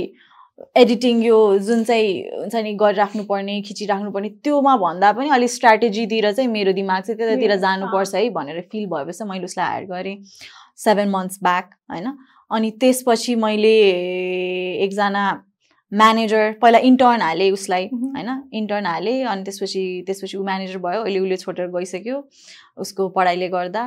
एडिटिङ यो जुन चाहिँ हुन्छ नि गरिराख्नु पर्ने खिचिराख्नु पर्ने त्योमा भन्दा पनि अलिक स्ट्राटेजीतिर चाहिँ मेरो दिमाग चाहिँ त्यतातिर जानुपर्छ है भनेर फिल भएपछि मैले उसलाई हायर गरेँ। सेभेन मन्थ्स ब्याक होइन। अनि त्यसपछि मैले एकजना म्यानेजर पहिला इन्टर्न हालेँ उसलाई. होइन? इन्टर्न हालेँ अनि त्यसपछि त्यसपछि ऊ म्यानेजर भयो अहिले उसले छोडेर गइसक्यो। उसको पढाइले गर्दा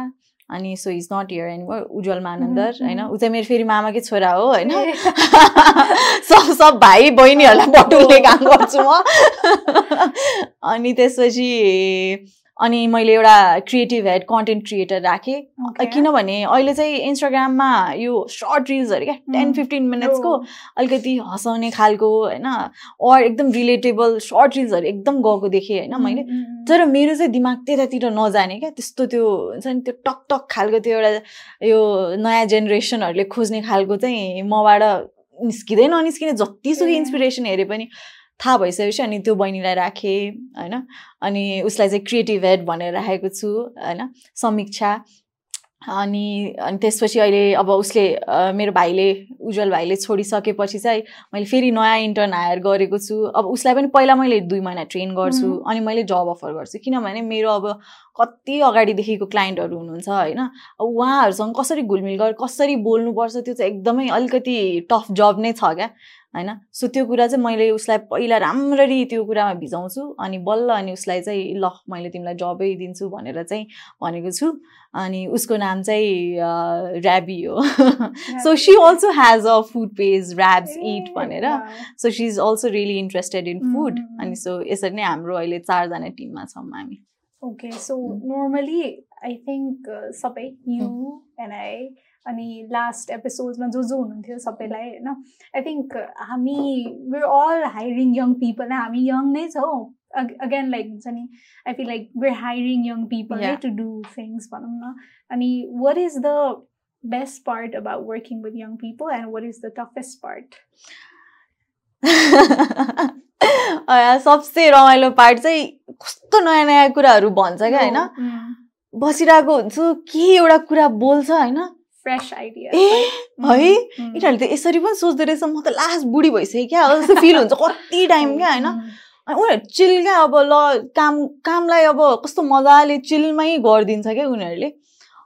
अनि so is not here anymore Ujjwal Manandhar होइन. ऊ चाहिँ मेरो फेरि मामाकै छोरा हो होइन? सब सब भाइ बहिनीहरूलाई बटुल्ने काम गर्छु म। अनि त्यसपछि अनि मैले एउटा क्रिएटिभ हेड कन्टेन्ट क्रिएटर राखेँ. किनभने अहिले चाहिँ इन्स्टाग्राममा यो सर्ट रिल्सहरू क्या टेन Mm. फिफ्टिन मिनट्सको. अलिकति हँसाउने खालको होइन अर एकदम रिलेटेबल सर्ट रिल्सहरू एकदम गएको देखेँ होइन मैले Mm, mm, mm. तर मेरो चाहिँ दिमाग त्यतातिर नजाने क्या त्यस्तो त्यो हुन्छ नि त्यो टक टक खालको त्यो एउटा यो नयाँ जेनेरेसनहरूले खोज्ने खालको चाहिँ मबाट निस्किँदै ननिस्किने जतिसुकै। इन्सपिरेसन हेरे पनि थाहा भइसकेपछि अनि त्यो बहिनीलाई राखेँ होइन? अनि उसलाई चाहिँ क्रिएटिभ हेड भनेर राखेको छु होइन? समीक्षा। अनि अनि त्यसपछि अहिले अब उसले मेरो भाइले उज्जवल भाइले छोडिसकेपछि चाहिँ मैले फेरि नयाँ इन्टर्न हायर गरेको छु। अब उसलाई पनि पहिला मैले दुई महिना ट्रेन गर्छु। अनि मैले जब अफर गर्छु। किनभने मेरो अब कति अगाडिदेखिको क्लाइन्टहरू हुनुहुन्छ होइन? अब उहाँहरूसँग कसरी घुलमिल गरेर कसरी बोल्नुपर्छ त्यो चाहिँ एकदमै अलिकति टफ जब नै छ क्या। होइन? सो त्यो कुरा चाहिँ मैले उसलाई पहिला राम्ररी त्यो कुरामा भिजाउँछु अनि बल्ल अनि उसलाई चाहिँ ल मैले तिमीलाई जबै दिन्छु भनेर चाहिँ भनेको छु। अनि उसको नाम चाहिँ ऱ्याबी हो। So she also has a food page Rabs eat भनेर. So she is also really interested in food. अनि सो यसरी नै हाम्रो अहिले चारजना टिममा छौँ हामी। So normally I think uh, सबै you and I अनि लास्ट एपिसोडमा जो जो हुनुहुन्थ्यो सबैलाई होइन? आई थिङ्क हामी we're all hiring young people हामी यङ नै छौँ। अगेन लाइक हुन्छ नि I feel like we're hiring young people to do things भनौँ न। अनि what is the best part about working with young people and what is the toughest part सबसे रमाइलो पार्ट चाहिँ कस्तो नयाँ नयाँ कुराहरू भन्छ क्या होइन? बसिरहेको हुन्छु के एउटा कुरा बोल्छ होइन? Idea ए है? यिनीहरूले त यसरी पनि सोच्दो रहेछ म त लास्ट बुढी भइसकेँ क्या जस्तो फिल हुन्छ कति टाइम क्या होइन? अनि उनीहरू चिल क्या अब ल काम कामलाई अब कस्तो मजाले चिलमै गरिदिन्छ क्या उनीहरूले।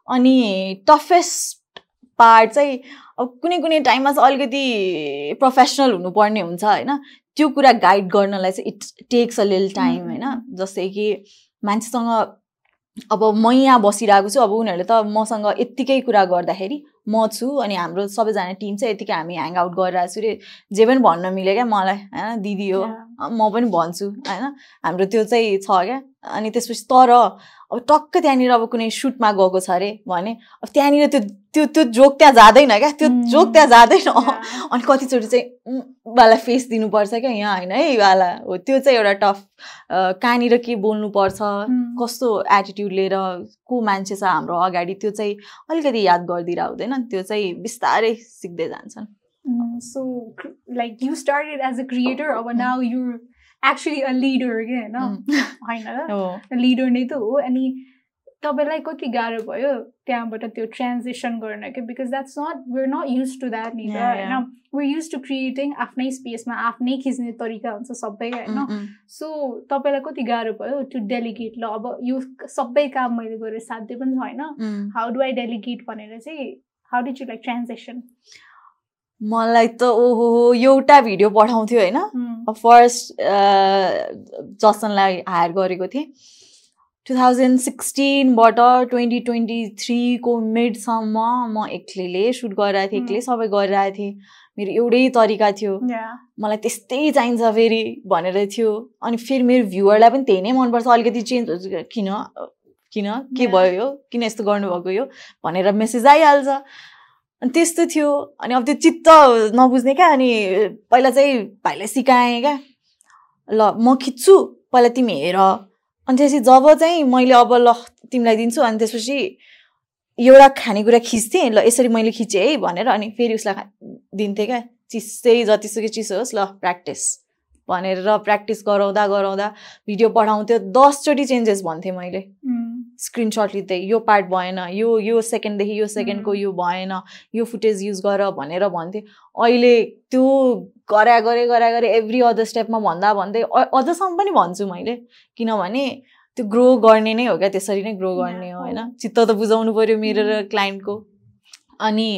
अनि टफेस्ट पार्ट चाहिँ अब कुनै कुनै टाइममा चाहिँ अलिकति प्रोफेसनल हुनुपर्ने हुन्छ होइन? त्यो कुरा गाइड गर्नलाई चाहिँ it takes a lil time. होइन? जस्तै कि मान्छेसँग अब म यहाँ बसिरहेको छु अब उनीहरूले त मसँग यत्तिकै कुरा गर्दाखेरि म छु अनि हाम्रो सबैजना टिम चाहिँ यतिकै हामी ह्याङ आउट गरिरहेको छु रे। जे पनि भन्न मिल्यो क्या मलाई होइन? दिदी हो म पनि भन्छु होइन? हाम्रो त्यो चाहिँ छ क्या। अनि त्यसपछि तर अब टक्क त्यहाँनिर अब कुनै सुटमा गएको छ अरे भने अब त्यहाँनिर त्यो त्यो त्यो जोक त्यहाँ जाँदैन क्या त्यो Mm. जोक त्यहाँ जाँदैन. अनि कतिचोटि चाहिँ वाला फेस दिनुपर्छ क्या यहाँ होइन है वाला हो त्यो चाहिँ एउटा टफ कहाँनिर के बोल्नुपर्छ Mm. कस्तो एटिट्युड लिएर को मान्छे छ हाम्रो अगाडि त्यो चाहिँ अलिकति याद गरिदिएर हुँदैन त्यो चाहिँ बिस्तारै सिक्दै जान्छन् Mm, so, cr- like, you started as a creator, but a leader again, no? उम्, होइन र लिडर नै त हो अनि तपाईँलाई कति गाह्रो भयो त्यहाँबाट त्यो ट्रान्जेसन गर्न कि? Because that's not we're not used to that नि. होइन वेयर युज टु क्रिएटिङ आफ्नै स्पेसमा आफ्नै खिच्ने तरिका हुन्छ सबै होइन उम्. सो तपाईँलाई कति गाह्रो भयो टु डेलिगेट ल अब यो सबै काम मैले गरेर साध्य पनि छैन। उम्. हाउ डु आई डेलिगेट भनेर चाहिँ how did you like transaction मलाई त ओहो एउटा भिडियो पठाउँथ्यो होइन। फर्स्ट जसनलाई हायर गरेको थिएँ। टु थाउजन्ड सिक्सटिनबाट ट्वेन्टी ट्वेन्टी थ्रीको मिडसम्म म एक्लैले सुट गरिरहेको थिएँ एक्लै सबै गरिरहेको थिएँ। मेरो एउटै तरिका थियो। मलाई त्यस्तै चाहिन्छ फेरि भनेर थियो। अनि फेरि मेरो भ्युवरलाई पनि त्यही नै मनपर्छ। अलिकति चेन्ज किन किन के. भयो यो? किन यस्तो गर्नुभएको यो? भनेर मेसेज आइहाल्छ। अनि त्यस्तो थियो। अनि अब त्यो चित्त नबुझ्ने क्या अनि पहिला चाहिँ भाइलाई सिकाएँ क्या। ल म खिच्छु पहिला तिमी हेर। अनि त्यसपछि जब चाहिँ मैले अब ल तिमीलाई दिन्छु अनि त्यसपछि एउटा खानेकुरा खिच्थेँ ल यसरी मैले खिचेँ है भनेर अनि फेरि उसलाई दिन्थेँ क्या। चिसै जतिसुकै चिसो होस् ल प्र्याक्टिस भनेर प्र्याक्टिस गराउँदा गराउँदा भिडियो पठाउँथ्यो दसचोटि चेन्जेस भन्थेँ मैले। स्क्रिनसट लिँदै यो पार्ट भएन यो यो सेकेन्डदेखि यो सेकेन्डको Mm. यो भएन यो फुटेज युज गर भनेर भन्थेँ अहिले त्यो गरा गरे गरा गरे एभ्री अदर स्टेपमा भन्दा भन्दै अझसम्म पनि भन्छु मैले किनभने त्यो ग्रो गर्ने नै हो क्या त्यसरी नै ग्रो गर्ने हो होइन। चित्त त बुझाउनु पऱ्यो मेरो र Mm. क्लाइन्टको अनि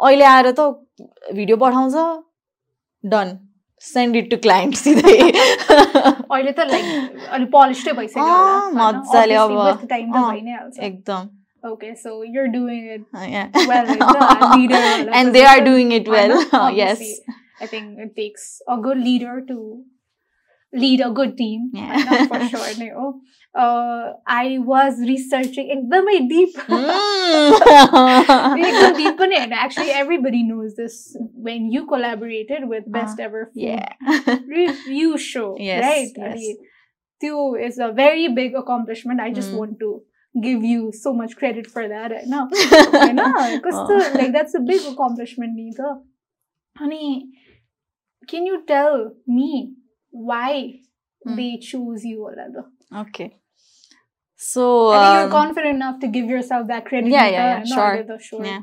अहिले आएर त भिडियो पठाउँछ done send it to client सिधै अहिले त लाइक अलिक पोलिस्टै भइसक्यो होला, अँ, होइन? मजाले अब, Obviously, with time त अँ, भइ नै हाल्छ एकदम okay so you're doing it Yeah. well in the leader वाला and they are position. doing it I well know, yes obviously. I think it takes a good leader to lead a good team. Yeah. होइन, for sure नै हो. Uh, I was researching एकदमै deep. Mm. एकदम deep पनि होइन. Actually, everybody knows this when you collaborated with Best Ever Food yeah. review show, Yes, right? yes. अनि त्यो is a very big accomplishment. I just Mm. want to give you so much credit for that. होइन होइन कस्तो अँ. like that's a big accomplishment नि त अनि can you tell me why Mm. they choose you होला त Okay. So I think you're um, confident enough to give yourself that credit Yeah, yeah, yeah, sure. sure. Yeah.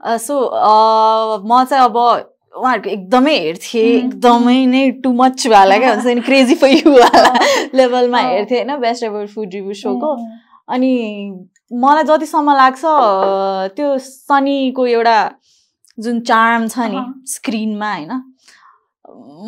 uh, so uh, म चाहिँ अब उहाँहरूको एकदमै हेर्थेँ Mhm. एकदमै नै टु मच वाला क्या हुन्छ नि क्रेजी फर यु वाला लेभलमा। हेर्थेँ होइन बेस्ट एभर फुड रिभ्यू सोको अनि मलाई जतिसम्म लाग्छ अ, त्यो सनीको एउटा जुन चार्म छ नि। स्क्रिनमा होइन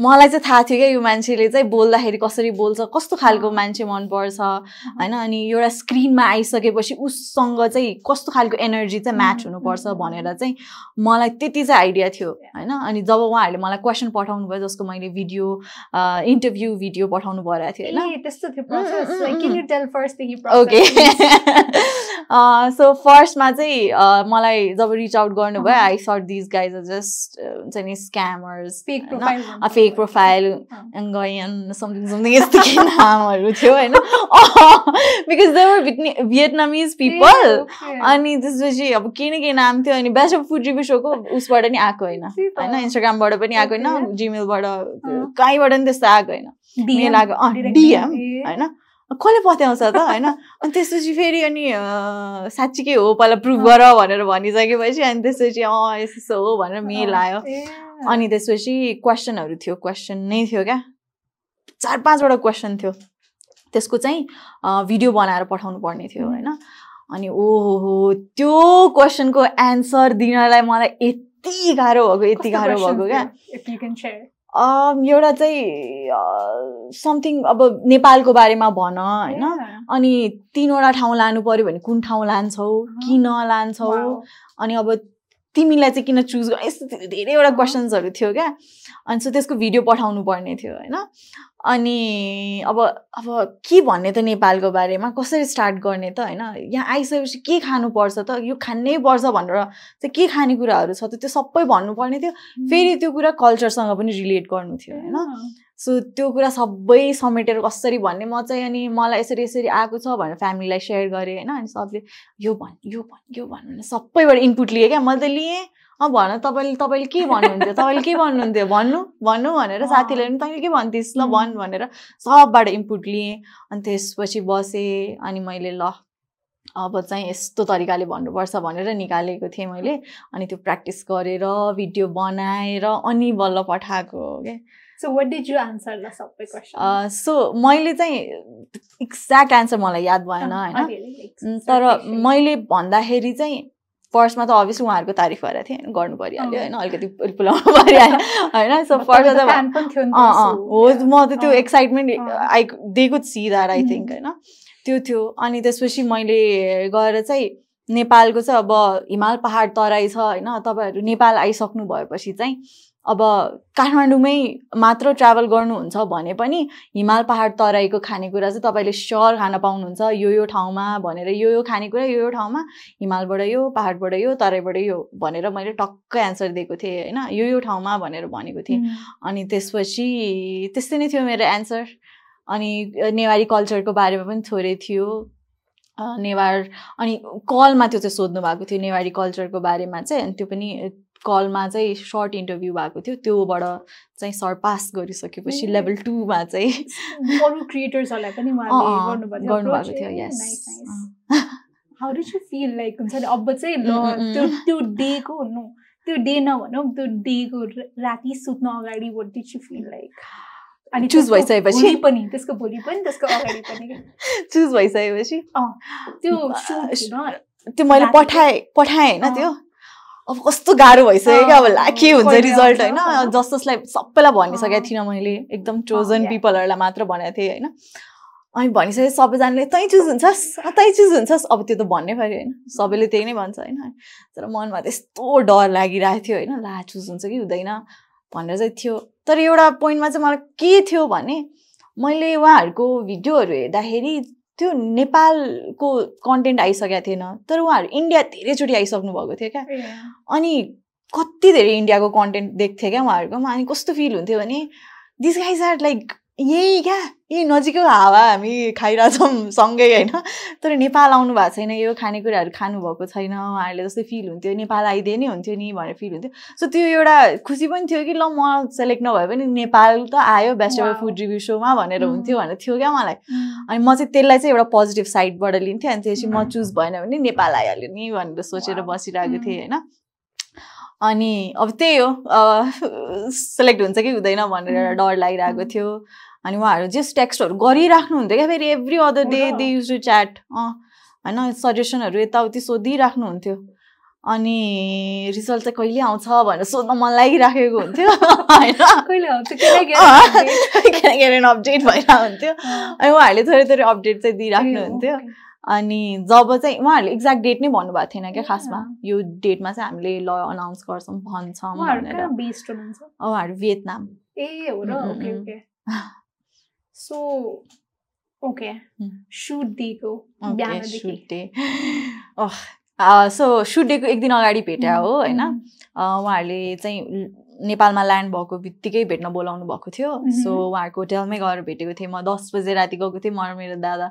मलाई चाहिँ थाहा थियो क्या यो मान्छेले चाहिँ बोल्दाखेरि कसरी बोल्छ कस्तो खालको। मान्छे मनपर्छ होइन? अनि एउटा स्क्रिनमा आइसकेपछि उससँग चाहिँ कस्तो खालको एनर्जी चाहिँ म्याच हुनुपर्छ भनेर चाहिँ मलाई त्यति चाहिँ आइडिया थियो होइन? अनि जब उहाँहरूले मलाई क्वेसन पठाउनु भयो जसको मैले भिडियो इन्टरभ्यू भिडियो पठाउनु परेको थियो होइन? ओके सो फर्स्टमा चाहिँ मलाई जब रिच आउट गर्नुभयो। आई सर्ट दिज गाइज जस्ट हुन्छ नि स्क्यामर्स फेक प्रोफाइल। गयन समथिङ समथिङ यस्तो के नामहरू थियो होइन? बिकज देवर भियतनामिज पिपल अनि त्यसपछि अब के न के नाम थियो अनि बेस्ट अफ फुड रिभ्यू सोको उसबाट नि आएको होइन। होइन? इन्स्टाग्रामबाट पनि आएको होइन. जिमेलबाट कहीँबाट नि त्यस्तो आएको होइन। आएको। डिएम। होइन? कसले पत्याउँछ त होइन? अनि त्यसपछि फेरि अनि साँच्चीकै हो पहिला प्रुभ गर भनेर भनिसकेपछि अनि त्यसपछि अँ यस्तो हो भनेर मेल आयो। अनि त्यसपछि क्वेसनहरू थियो क्वेसन नै थियो क्या। चार पाँचवटा क्वेसन थियो। त्यसको चाहिँ भिडियो बनाएर पठाउनु पर्ने थियो. होइन? अनि ओहो हो त्यो क्वेसनको एन्सर दिनलाई मलाई यति गाह्रो भएको यति गाह्रो भएको क्या। एउटा चाहिँ समथिङ अब नेपालको बारेमा भन होइन. अनि तिनवटा ठाउँ लानु पर्यो भने कुन ठाउँ लान्छौ किन लान्छौ. अनि अब तिमीलाई चाहिँ किन चुज गर यस्तो धेरै- धेरैवटा। क्वेसन्सहरू थियो क्या अनि सो त्यसको भिडियो पठाउनु पर्ने थियो होइन अनि अब अब के भन्ने त नेपालको बारेमा? कसरी स्टार्ट गर्ने त होइन? यहाँ आइसकेपछि के खानुपर्छ त? यो खानै पर्छ भनेर चाहिँ के खानेकुराहरू छ त त्यो सबै भन्नुपर्ने थियो। फेरि त्यो कुरा कल्चरसँग पनि रिलेट गर्नु थियो होइन. सो त्यो कुरा सबै समेटेर कसरी भन्ने? म चाहिँ अनि मलाई यसरी यसरी आएको छ भनेर फ्यामिलीलाई सेयर गरेँ होइन? अनि सबले यो भन् यो भन् यो भन् भनेर सबैबाट इनपुट लिएँ क्या। मैले त लिएँ। अँ भन तपाईँले तपाईँले के भन्नुहुन्थ्यो तपाईँले के भन्नुहुन्थ्यो भन्नु भन्नु भनेर। साथीले पनि तैँले के भन्थिस् ल. भन् भनेर सबबाट इनपुट लिएँ अनि त्यसपछि बसेँ अनि मैले ल अब चाहिँ यस्तो तरिकाले भन्नुपर्छ भनेर निकालेको थिएँ मैले अनि त्यो प्र्याक्टिस गरेर भिडियो बनाएर अनि बल्ल पठाएको हो क्या what did you answer ल सबै? सो मैले चाहिँ एक्ज्याक्ट एन्सर मलाई याद भएन होइन तर मैले भन्दाखेरि चाहिँ फर्स्टमा त अभियसली उहाँहरूको तारिफ गरेको थिएँ होइन गर्नु परिहाल्यो। होइन अलिकति पुलाउनु परिहाल्यो होइन सो फर्स्टमा त हो. म त त्यो excitement. I they could see that I. Think होइन त्यो थियो अनि त्यसपछि मैले गएर चाहिँ नेपालको चाहिँ अब हिमाल पहाड तराई छ होइन तपाईँहरू नेपाल आइसक्नु भएपछि चाहिँ अब काठमाडौँमै मात्र ट्राभल गर्नुहुन्छ भने पनि हिमाल पहाड तराईको खानेकुरा चाहिँ तपाईँले स्योर खान पाउनुहुन्छ। यो यो ठाउँमा भनेर यो यो खानेकुरा यो यो ठाउँमा हिमालबाट यो पहाडबाट यो तराईबाट यो भनेर मैले टक्कै एन्सर दिएको थिएँ होइन? यो यो ठाउँमा भनेर भनेको थिएँ। अनि त्यसपछि त्यस्तै नै थियो मेरो एन्सर। अनि नेवारी कल्चरको बारेमा पनि थोरै थियो। नेवार अनि कलमा त्यो चाहिँ सोध्नु भएको थियो नेवारी कल्चरको बारेमा चाहिँ। अनि त्यो पनि कलमा चाहिँ सर्ट इन्टरभ्यू भएको थियो त्योबाट चाहिँ सर पास गरिसकेपछि। लेभल टूमा चाहिँ अरू क्रिएटर्सहरूलाई पनि गर्नुभएको थियो yes. How did you feel like हुन्छ नि अब चाहिँ ल त्यो. त्यो डेको नो त्यो डे नभनौँ त्यो डेको राति सुत्न अगाडि what did you feel like अनि त्यसको भइसकेपछि? पनि त्यसको भोलि पनि त्यसको अगाडि पनि चुज भइसकेपछि त्यो त्यो मैले पठाएँ पठाएँ होइन। त्यो अब कस्तो गाह्रो भइसक्यो क्या अब ला के हुन्छ रिजल्ट? होइन। जस जसलाई सबैलाई भनिसकेको। थिइनँ मैले एकदम चोजन. पिपलहरूलाई मात्र भनेको थिएँ होइन अनि भनिसके सबैजनाले तै चुज हुन्छस् तै चुज हुन्छस् अब त्यो त भन्नै पऱ्यो होइन सबैले त्यही नै भन्छ होइन तर मनमा त्यस्तो डर लागिरहेको थियो होइन ला चुज हुन्छ कि हुँदैन भनेर चाहिँ थियो तर एउटा पोइन्टमा चाहिँ मलाई के थियो भने मैले उहाँहरूको भिडियोहरू हेर्दाखेरि त्यो नेपालको कन्टेन्ट आइसकेको थिएन तर उहाँहरू इन्डिया धेरैचोटि आइसक्नु भएको थियो क्या. अनि कति धेरै इन्डियाको कन्टेन्ट देख्थेँ क्या उहाँहरूकोमा अनि कस्तो फिल हुन्थ्यो भने दिस गाइज आर लाइक यही क्या यही नजिकै हावा हामी खाइरहेछौँ सँगै होइन तर नेपाल आउनु भएको छैन यो खानेकुराहरू खानुभएको छैन उहाँहरूले जस्तै फिल हुन्थ्यो नेपाल आइदिए नै हुन्थ्यो नि भनेर फिल हुन्थ्यो सो त्यो एउटा खुसी पनि थियो कि ल म सेलेक्ट नभए पनि नेपाल त आयो best ever Wow. Food review सोमा भनेर Mm. हुन्थ्यो भनेर थियो क्या मलाई Mm. अनि म चाहिँ त्यसलाई चाहिँ एउटा पोजिटिभ साइडबाट लिन्थेँ अनि त्यसपछि म Mm. चुज भएन भने नेपाल आइहाल्यो नि भनेर सोचेर. बसिरहेको. थिएँ होइन अनि अब त्यही हो सेलेक्ट हुन्छ कि हुँदैन भनेर एउटा. डर लागिरहेको. थियो अनि उहाँहरू जस्ट टेक्स्टहरू गरिराख्नु हुन्थ्यो क्या फेरि every other day? They used to chat अँ होइन सजेसनहरू यताउति सोधिराख्नु हुन्थ्यो। अनि रिजल्ट चाहिँ कहिले आउँछ भनेर सोध्न मन लागिराखेको हुन्थ्यो होइन। अपडेट भइरहेको हुन्थ्यो. अनि उहाँहरूले थोरै थोरै अपडेट चाहिँ दिइराख्नु हुन्थ्यो. अनि जब चाहिँ उहाँहरूले एक्ज्याक्ट डेट नै भन्नुभएको थिएन क्या खासमा. यो डेटमा चाहिँ हामीले ल अनाउन्स गर्छौँ भन्छौँ भनेर। उहाँहरू भियतनाम ए हो र? Mm, mm, okay mm. Okay so okay Mm. Shoot दिएको बिहानदेखि सो सुट डेको एक दिन अगाडि भेट्या हो होइन Mm, अँ, उहाँहरूले चाहिँ ल- नेपालमा ल्यान्ड भएको बित्तिकै भेट्न बोलाउनु भएको थियो. सो उहाँहरूको होटेलमै गएर भेटेको थिएँ। म दस बजे राति गएको थिएँ म र मेरो दादा।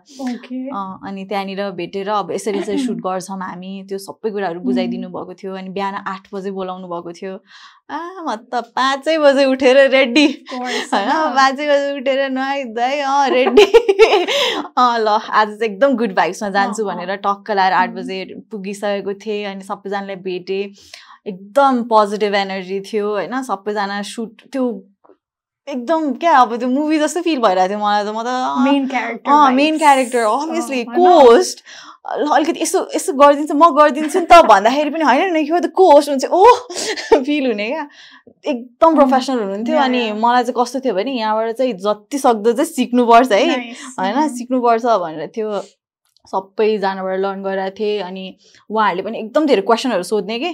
अनि त्यहाँनिर भेटेर अब यसरी यसरी सुट गर्छौँ हामी। त्यो सबै कुराहरू बुझाइदिनु भएको थियो अनि बिहान आठ बजे बोलाउनु भएको थियो। आ म त पाँचै बजे उठेर रेडी। होइन? पाँचै बजे उठेर नुहाइधुवाइ अँ रेडी। अँ ल आज चाहिँ एकदम गुड भाइब्समा जान्छु। भनेर टक्क लाएर आठ. बजे पुगिसकेको थिएँ अनि सबैजनालाई भेटेँ। एकदम पोजिटिभ एनर्जी थियो होइन? सबैजना सुट त्यो एकदम क्या अब त्यो मुभी जस्तो फिल भइरहेको थियो मलाई त। म त main character uh main character obviously? Cost अलिकति यसो यसो गरिदिन्छ म गरिदिन्छु नि त भन्दाखेरि पनि होइन नि त को होस्ट हुन्छ ओ फिल हुने क्या। एकदम. प्रोफेसनल हुनुहुन्थ्यो Yeah, अनि. मलाई चाहिँ कस्तो थियो भने यहाँबाट चाहिँ जति सक्दो चाहिँ सिक्नुपर्छ है। होइन? होइन सिक्नुपर्छ भनेर थियो सबैजनाबाट लर्न गरेको थिएँ अनि उहाँहरूले पनि एकदम धेरै क्वेसनहरू सोध्ने कि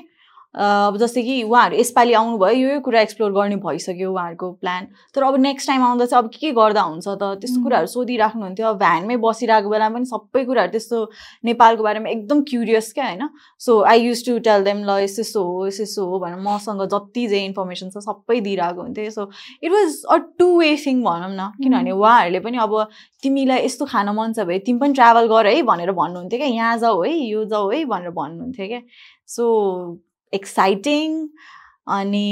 अब जस्तै कि उहाँहरू यसपालि आउनुभयो यो यो कुरा एक्सप्लोर गर्ने भइसक्यो उहाँहरूको प्लान तर अब नेक्स्ट टाइम आउँदा चाहिँ अब के के गर्दा हुन्छ त? त्यस्तो. कुराहरू सोधिराख्नुहुन्थ्यो। अब भ्यानमै बसिरहेको बेलामा पनि सबै कुराहरू त्यस्तो नेपालको बारेमा एकदम क्युरियस क्या होइन? So I used to tell them ल यस्तो यस्तो हो यस्तो यस्तो हो भनेर मसँग जति चाहिँ इन्फर्मेसन छ सबै दिइरहेको हुन्थ्यो। So it was a two way thing भनौँ न। किनभने. उहाँहरूले पनि अब तिमीलाई यस्तो खान मन छ भने तिमी पनि ट्राभल गर है भनेर भन्नुहुन्थ्यो क्या। यहाँ जाऊ है यो जाऊ है भनेर भन्नुहुन्थ्यो क्या। सो एक्साइटिङ अनि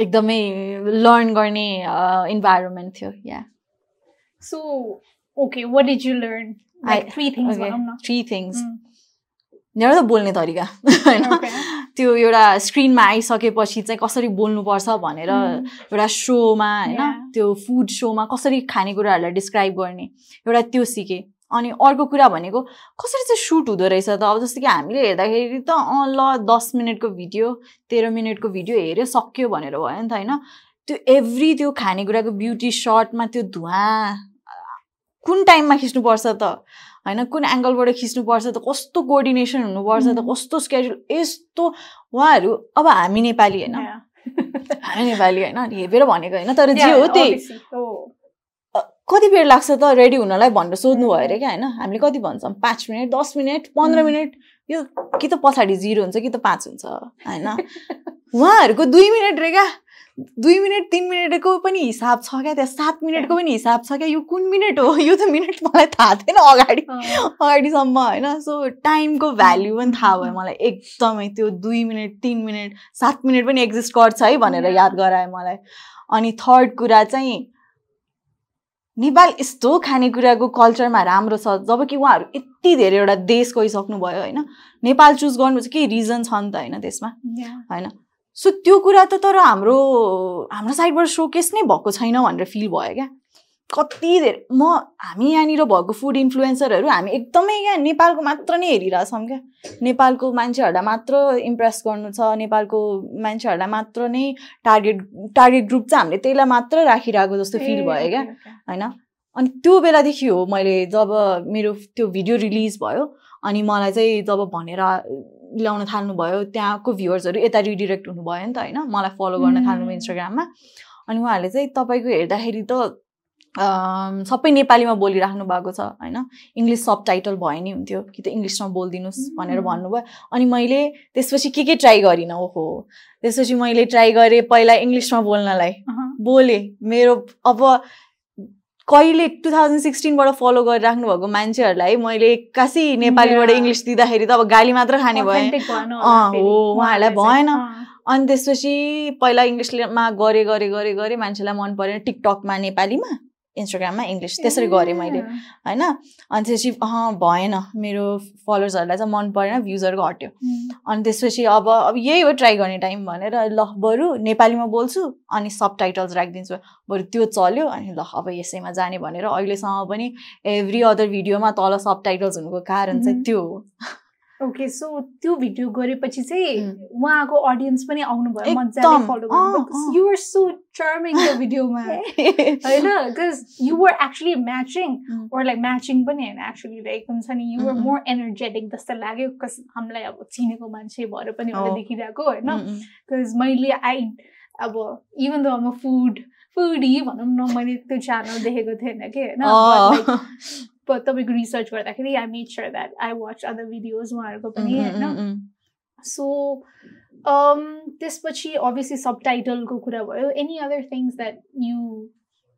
एकदमै लर्न गर्ने इन्भाइरोमेन्ट थियो yeah so okay what did you learn three things three things. एउटा त बोल्ने तरिका होइन. त्यो एउटा स्क्रिनमा आइसकेपछि चाहिँ कसरी बोल्नुपर्छ भनेर Mm. एउटा सोमा होइन. त्यो फुड सोमा कसरी खानेकुराहरूलाई डिस्क्राइब गर्ने एउटा त्यो सिकेँ अनि अर्को कुरा भनेको कसरी चाहिँ सुट हुँदो रहेछ त? अब जस्तो कि हामीले हेर्दाखेरि त अँ ल दस मिनटको भिडियो तेह्र मिनटको भिडियो हेऱ्यो सक्यो भनेर भयो नि त होइन? त्यो एभ्री त्यो खानेकुराको ब्युटी सर्टमा त्यो धुवा कुन टाइममा खिच्नुपर्छ त? होइन कुन एङ्गलबाट खिच्नुपर्छ त? कस्तो कोअर्डिनेसन हुनुपर्छ त. कस्तो स्केड्युल यस्तो उहाँहरू अब हामी नेपाली होइन. हामी नेपाली होइन हेपेर भनेको होइन तर जे हो त्यही। कति बेर लाग्छ त रेडी हुनलाई भनेर सोध्नु भयो अरे क्या होइन? हामीले कति भन्छौँ? पाँच मिनट दस मिनट पन्ध्र. मिनट। यो कि त पछाडि जिरो हुन्छ कि त पाँच हुन्छ होइन? उहाँहरूको दुई मिनट रे क्या। दुई मिनट तिन मिनटको पनि हिसाब छ क्या त्यहाँ सात मिनटको पनि हिसाब छ क्या। यो कुन मिनट हो? यो त मिनट मलाई थाहा थिएन अगाडि. अगाडिसम्म होइन? सो टाइमको भ्याल्यु पनि थाहा भयो मलाई। एकदमै त्यो दुई मिनट तिन मिनट सात मिनट पनि एक्जिस्ट गर्छ है भनेर याद गरायो मलाई। अनि थर्ड कुरा चाहिँ नेपाल यस्तो खानेकुराको कल्चरमा राम्रो छ जब कि उहाँहरू यति धेरै एउटा देश गइसक्नु भयो होइन? नेपाल चुज गर्नु चाहिँ केही रिजन छ नि त होइन त्यसमा. होइन? सो त्यो कुरा त तर हाम्रो हाम्रो साइडबाट सोकेस नै भएको छैन भनेर फिल भयो क्या? कति धेरै म हामी यहाँनिर भएको फुड इन्फ्लुएन्सरहरू हामी एकदमै क्या नेपालको मात्र नै हेरिरहेछौँ क्या नेपालको मान्छेहरूलाई मात्र इम्प्रेस गर्नु छ नेपालको मान्छेहरूलाई मात्र नै टार्गेट टार्गेट ग्रुप चाहिँ हामीले त्यसलाई मात्र राखिरहेको जस्तो फिल भयो क्या. होइन अनि त्यो बेलादेखि हो मैले जब मेरो त्यो भिडियो रिलिज भयो अनि मलाई चाहिँ जब भनेर ल्याउन थाल्नुभयो त्यहाँको भ्युवर्सहरू यता रिडिरेक्ट हुनुभयो नि त होइन मलाई फलो गर्न थाल्नुभयो. इन्स्टाग्राममा अनि उहाँहरूले चाहिँ तपाईँको हेर्दाखेरि त सबै नेपालीमा बोलिराख्नु भएको छ होइन? इङ्ग्लिस सब टाइटल भए नि हुन्थ्यो कि त इङ्ग्लिसमा बोलिदिनुहोस् भनेर. भन्नुभयो। अनि मैले त्यसपछि के के ट्राई गरिनँ ओहो? त्यसपछि मैले ट्राई गरेँ पहिला इङ्ग्लिसमा बोल्नलाई. बोले। मेरो अब कहिले टु थाउजन्ड सिक्सटिनबाट फलो गरिराख्नु भएको मान्छेहरूलाई मैले एक्कासी नेपालीबाट. इङ्ग्लिस दिँदाखेरि त अब गाली मात्र खाने भएँ। फेरि, हो, उहाँहरूलाई भएन। अनि त्यसपछि पहिला इङ्ग्लिसमा गरेँ गरेँ गरेँ गरेँ मान्छेलाई मन परेन टिकटकमा नेपालीमा। इन्स्टाग्राममा इङ्ग्लिस त्यसरी गरेँ मैले. होइन अनि त्यसपछि अँ भएन मेरो फलोवर्सहरूलाई चाहिँ मन परेन भ्युजहरू घट्यो. अनि त्यसपछि अब अब यही हो ट्राई गर्ने टाइम भनेर ल बरु नेपालीमा बोल्छु अनि सब टाइटल्स राखिदिन्छु बरु त्यो चल्यो अनि ल अब यसैमा जाने भनेर अहिलेसम्म पनि एभ्री अदर भिडियोमा तल सब टाइटल्स हुनुको कारण चाहिँ. त्यो हो ओके सो त्यो भिडियो गरेपछि चाहिँ. उहाँको अडियन्स पनि आउनुभयो मजाले फलो। युआर सो चार्मिङ त्यो भिडियोमा होइन because you were actually matching. Or like matching पनि होइन एक्चुली लाइक हुन्छ नि युआर. मोर एनर्जेटिक जस्तो लाग्यो कस हामीलाई अब चिनेको मान्छे भएर पनि होला। देखिरहेको होइन. बिकज मैले आई अब इभन द म फुड फुडी भनौँ न मैले त्यो च्यानल देखेको थिएन कि होइन तपाईँको रिसर्च गर्दाखेरि I made sure that I watch other videos उहाँहरूको पनि होइन. सो त्यसपछि अभियसली सब टाइटलको कुरा भयो any other things that you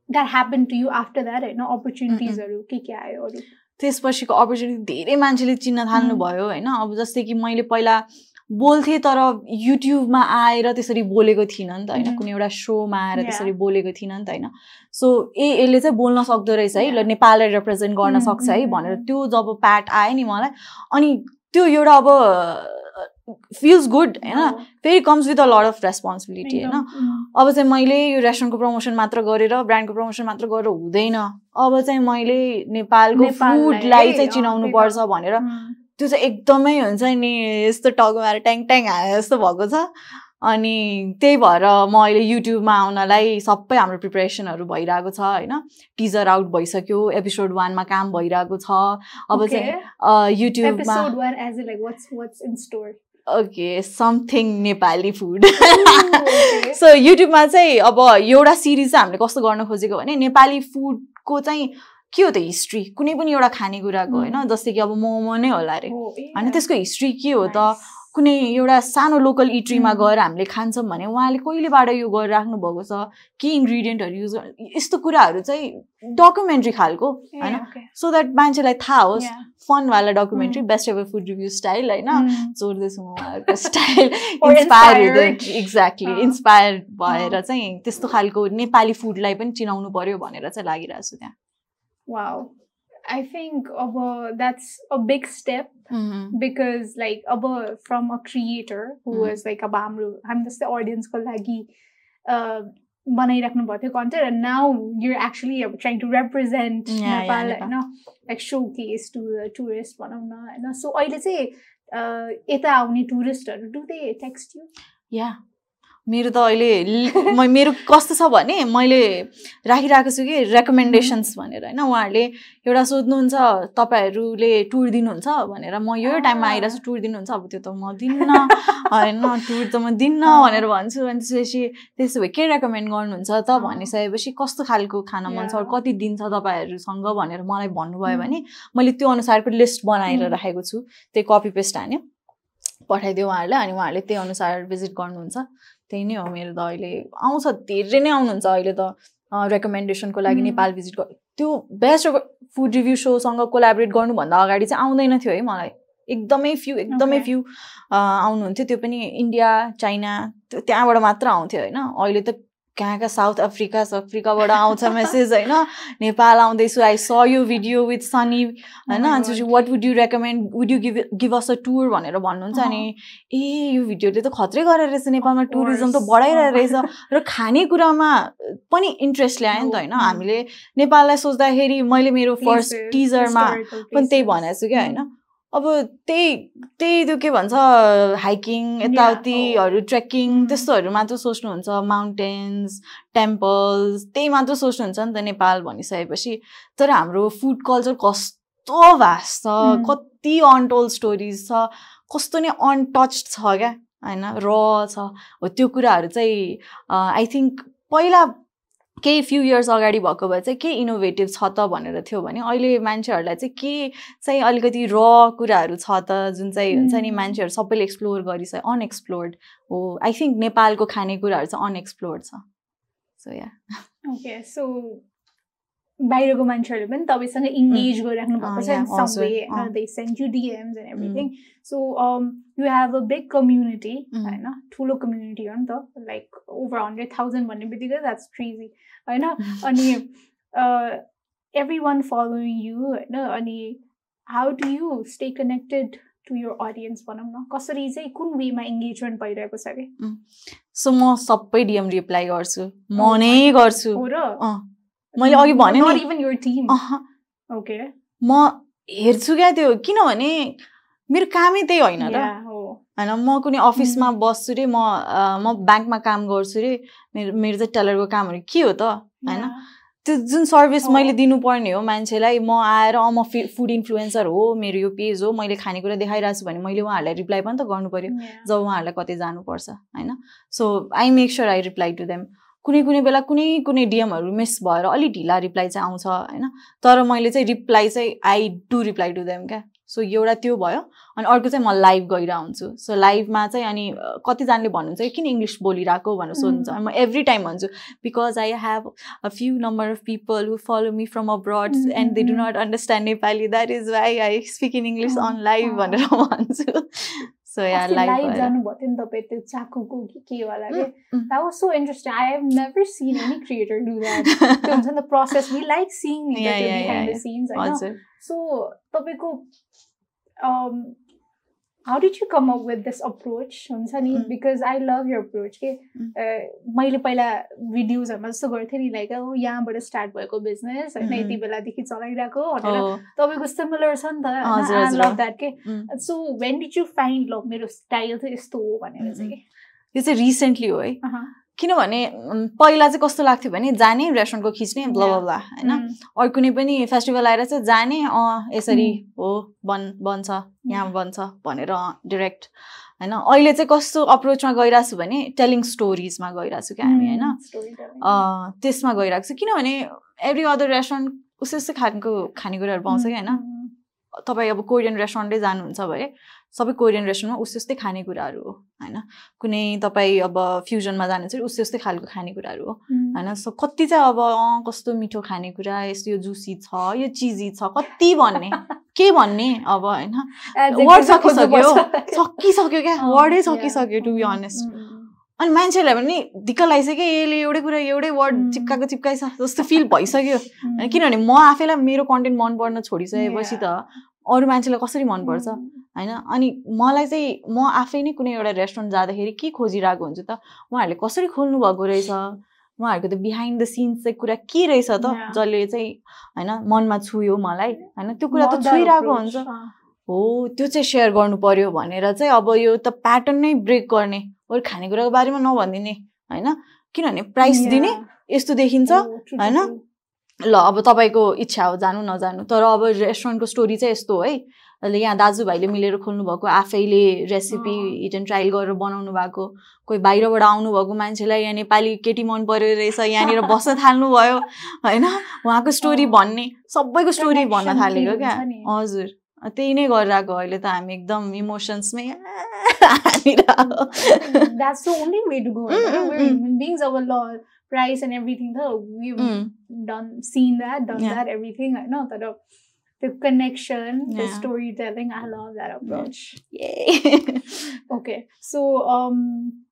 that happen to you after that होइन अपर्च्युनिटिजहरू के के आयो अरू त्यसपछिको अपर्च्युनिटी धेरै मान्छेले चिन्न थाल्नु उम्. भयो होइन? अब जस्तै कि मैले पहिला बोल्थेँ तर युट्युबमा आएर त्यसरी बोलेको थिइनँ नि त होइन. कुनै एउटा सोमा आएर. त्यसरी बोलेको थिइनँ नि त होइन सो ए यसले चाहिँ बोल्न सक्दो रहेछ है ल. नेपाललाई रिप्रेजेन्ट गर्न सक्छ है भनेर. त्यो जब प्याट आयो नि मलाई अनि त्यो एउटा अब फिल्स गुड होइन फेरि comes with a lot of responsibility होइन अब चाहिँ मैले यो रेस्टुरेन्टको प्रमोसन मात्र गरेर ब्रान्डको प्रमोसन मात्र गरेर हुँदैन अब चाहिँ मैले नेपालको फुडलाई चाहिँ चिनाउनु। पर्छ भनेर त्यो चाहिँ एकदमै हुन्छ नि यस्तो टगमाएर ट्याङ ट्याङ हाने जस्तो भएको छ। अनि त्यही भएर म अहिले युट्युबमा आउनलाई सबै हाम्रो प्रिपरेसनहरू भइरहेको छ होइन। टिजर आउट भइसक्यो एपिसोड वानमा काम भइरहेको छ। अब चाहिँ युट्युबमा okay something Nepali food. So युट्युबमा चाहिँ अब एउटा सिरिज चाहिँ हामीले कस्तो गर्न खोजेको भने नेपाली फुडको चाहिँ के हो त हिस्ट्री कुनै पनि एउटा खानेकुराको होइन. जस्तै कि अब मोमो नै होला अरे। होइन त्यसको हिस्ट्री के हो त? कुनै एउटा सानो लोकल इट्रीमा. गएर हामीले खान्छौँ भने उहाँले कहिलेबाट यो गरिराख्नु भएको छ? के इन्ग्रिडियन्टहरू युज यस्तो कुराहरू चाहिँ डकुमेन्ट्री खालको होइन? सो द्याट मान्छेलाई थाहा होस् फनवाला documentary best ever food review style होइन? जोड्दैछु म उहाँहरूको स्टाइल इन्सपायर. एक्ज्याक्टली। इन्सपायर भएर। चाहिँ त्यस्तो खालको नेपाली फुडलाई पनि चिनाउनु पर्यो भनेर चाहिँ लागिरहेको छु त्यहाँ। Wow. I think अब that's a big step because like अब from a creator who Mm. was like अब हाम्रो हामी जस्तै audience को लागि uh, बनाइराख्नु भएको थियो content and now you're actually अब trying to represent Yeah, yeah, Nepal Nepal. होइन like showcase to the tourist भनौँ न होइन so अहिले चाहिँ uh, यता आउने टुरिस्टहरू do they text you? या मेरो त अहिले मेरो कस्तो छ भने मैले राखिरहेको छु कि रेकमेन्डेसन्स भनेर होइन उहाँहरूले एउटा सोध्नुहुन्छ तपाईँहरूले टुर दिनुहुन्छ भनेर म यो टाइममा Ah. आइरहेको छु टुर दिनुहुन्छ अब त्यो त म दिन्न होइन टुर त म दिन्न अँ। भनेर भन्छु अनि त्यसपछि त्यसो भए के रेकमेन्ड गर्नुहुन्छ त अँ। भनिसकेपछि कस्तो खालको खान मन छ. कति दिन छ तपाईँहरूसँग भनेर मलाई भन्नुभयो Mm. भने मैले त्यो अनुसारको लिस्ट बनाएर Mm. राखेको छु त्यही कपी पेस्ट हान्यो पठाइदियो उहाँहरूलाई अनि उहाँहरूले त्यही अनुसार भिजिट गर्नुहुन्छ त्यही नै हो मेरो त अहिले आउँछ धेरै नै आउनुहुन्छ अहिले त रेकमेन्डेसनको लागि. नेपाल भिजिट गर त्यो बेस्ट फुड रिभ्यू सोसँग कोलाबरेट गर्नुभन्दा अगाडि चाहिँ आउँदैन थियो है मलाई एकदमै फ्यु एकदमै. फ्यु आउनुहुन्थ्यो त्यो पनि इन्डिया चाइना त्यो त्यहाँबाट मात्र आउँथ्यो होइन अहिले त कहाँ कहाँ साउथ अफ्रिका अफ्रिकाबाट आउँछ मेसेज होइन नेपाल आउँदैछु आई स यो भिडियो विथ सनी होइन अनि. What would you recommend would you give give us a tour भनेर भन्नुहुन्छ अनि ए यो भिडियोले त खत्रै गरेर रहेछ नेपालमा टुरिज्म त. बढाइरहेको। रहेछ र खानेकुरामा पनि इन्ट्रेस्ट ल्यायो नि त होइन अँ। हामीले नेपाललाई सोच्दाखेरि मैले मेरो फर्स्ट टिजरमा पनि त्यही. भनेको छु क्या होइन. अब त्यही त्यही त्यो के भन्छ हाइकिङ यताउतिहरू ट्रेकिङ. त्यस्तोहरू मात्र सोच्नुहुन्छ माउन्टेन्स टेम्पल्स त्यही मात्र सोच्नुहुन्छ नि त नेपाल भनिसकेपछि तर हाम्रो फुड कल्चर कस्तो भास्ट छ Mm. कति अनटोल्ड स्टोरिज छ कस्तो नै अनटच छ क्या होइन र छ हो त्यो कुराहरू चाहिँ आई थिङ्क पहिला केही फ्यु इयर्स अगाडि भएको भए चाहिँ के इनोभेटिभ छ त भनेर थियो भने अहिले मान्छेहरूलाई चाहिँ के चाहिँ अलिकति र कुराहरू छ त जुन चाहिँ हुन्छ नि. मान्छेहरू सबैले एक्सप्लोर गरिसक्यो अनएक्सप्लोर्ड हो। आई थिङ्क नेपालको खानेकुराहरू चाहिँ अनएक्सप्लोर्ड छ। सो या ओके सो बाहिरको मान्छेहरूले पनि तपाईँसँग इङ्गेज गरिराख्नु भएको छ अँ. They send you DMs and everything so you have a big community. होइन? ठुलो कम्युनिटी हो नि त लाइक ओभर हन्ड्रेड थाउजन्ड भन्ने बित्तिकै द्याट्स क्रेजी होइन? अनि एभ्री वान फलोइङ यु होइन? अनि how do you stay connected to your audience भनौँ न? कसरी चाहिँ कुन वेमा इङ्गेजमेन्ट भइरहेको छ कि सो म सबै डिएम रिप्लाई गर्छु। म Oh नै गर्छु। हो र? मैले अघि भने ओके म हेर्छु क्या त्यो किनभने मेरो कामै त्यही होइन र होइन म कुनै अफिसमा बस्छु रे म म ब्याङ्कमा काम गर्छु रे मेरो मेरो चाहिँ टेलरको कामहरू के हो त? होइन? त्यो जुन सर्भिस। मैले दिनुपर्ने हो मान्छेलाई म आएर अँ म फुड इन्फ्लुएन्सर हो मेरो यो पेज हो मैले खानेकुरा देखाइरहेको छु भने मैले उहाँहरूलाई रिप्लाई पनि त गर्नु पऱ्यो जब उहाँहरूलाई कतै जानुपर्छ होइन? So I make sure I reply to them कुनै कुनै बेला कुनै कुनै डिएमहरू मिस भएर अलिक ढिला रिप्लाई चाहिँ आउँछ होइन? तर मैले चाहिँ रिप्लाई चाहिँ I do reply to them क्या? सो एउटा त्यो भयो अनि अर्को चाहिँ म लाइभ गइरहेको हुन्छु सो लाइभमा चाहिँ अनि कतिजनाले भन्नुहुन्छ किन इङ्ग्लिस बोलिरहेको? भनेर सोध्नुहुन्छ। अनि म एभ्री टाइम भन्छु because I have a few number of people who follow me from abroad and they do not understand Nepali that is why I speak in English on live. भनेर भन्छु। So या live जानुभएको थियो नि तपाईँ त्यो चाकुको कि के वाला के. That was so interesting I have never seen any creator do that त्यो हुन्छ नि त process we like sync. Since होइन सो तपाईँको how did you come up with this approach हुन्छ नि Mm. Because I love your approach के Mm. Uh, मैले पहिला भिडियोजहरूमा जस्तो गर्थेँ नि लाइक अब यहाँबाट स्टार्ट भएको बिजनेस होइन Mm. यति बेलादेखि चलाइरहेको भनेर हो तपाईँको सिमिलर छ नि त हजुर, आई हजुर. लभ द्याट के Mm. So when did you find ल मेरो स्टाइल चाहिँ यस्तो हो भनेर चाहिँ कि यो चाहिँ रिसेन्टली हो है अहँ. किनभने पहिला चाहिँ कस्तो लाग्थ्यो भने जाने रेस्टुरेन्टको खिच्ने ब्ला. ब्ला होइन? Mm. अरू कुनै पनि फेस्टिभल आएर चाहिँ जाने अँ यसरी हो बन बन्छ यहाँ Yeah. बन्छ भनेर डिरेक्ट होइन? अहिले चाहिँ कस्तो अप्रोचमा गइरहेको छु भने टेलिङ स्टोरिजमा गइरहेको छु क्या हामी होइन? Mm, त्यसमा गइरहेको छु। किनभने एभ्री अदर रेस्टुरेन्ट उस्तै उस्तै खालको खानेकुराहरू पाउँछ कि होइन? Mm, तपाईँ अब कोरियन रेस्टुरेन्टै जानुहुन्छ भने सबै कोरियन रेस्टुरेन्टमा उस्तै उस्तै खानेकुराहरू हो होइन कुनै तपाईँ अब फ्युजनमा जानुहुन्छ भने उस्तै उस्तै खालको खानेकुराहरू हो. होइन सो कति चाहिँ अब अँ कस्तो मिठो खानेकुरा यस्तो यो जुसी छ यो चिजी छ कति भन्ने के भन्ने अब होइन खोज्नु सकिसक्यो। सकिसक्यो क्या वर्डै yeah. सकिसक्यो टु बी अनेस्ट. अनि मान्छेहरूलाई पनि दिक्क लगाइसक्यो यसले एउटै कुरा एउटै वर्ड Mm. चिप्काएको चिप्काइछ जस्तो फिल भइसक्यो Mm. होइन किनभने म आफैलाई मेरो कन्टेन्ट मन पर्न छोडिसकेपछि त अरू मान्छेलाई कसरी मनपर्छ. होइन अनि मलाई चाहिँ म आफै नै कुनै एउटा रेस्टुरेन्ट जाँदाखेरि के खोजिरहेको हुन्छु त उहाँहरूले कसरी खोल्नु भएको रहेछ उहाँहरूको त बिहाइन्ड द सिन्स चाहिँ कुरा के रहेछ त. जसले चाहिँ होइन मनमा छुयो मलाई होइन त्यो कुरा त छुइरहेको. हुन्छ. हो त्यो चाहिँ सेयर गर्नु पर्यो भनेर चाहिँ अब यो त प्याटर्न नै ब्रेक गर्ने अरू खानेकुराको बारेमा नभनिदिने होइन किनभने प्राइस. दिने यस्तो देखिन्छ Oh, होइन? ल अब तपाईँको इच्छा हो जानु नजानु। तर अब रेस्टुरेन्टको स्टोरी चाहिँ यस्तो हो है। अहिले यहाँ दाजुभाइले मिलेर खोल्नु भएको आफैले रेसिपी। हिट एन्ड ट्रायल गरेर बनाउनु भएको कोही बाहिरबाट आउनुभएको मान्छेलाई यहाँ नेपाली केटी मन पऱ्यो रहेछ यहाँनिर बस्न थाल्नुभयो होइन? उहाँको स्टोरी। भन्ने सबैको स्टोरी भन्न थालेको क्या। हजुर। त्यही नै गरिरहेको अहिले त हामी एकदम इमोसन्समै price and everything though we've mm. done seen that done yeah. that everything no that uh, the connection yeah. the storytelling i love that approach yay okay so um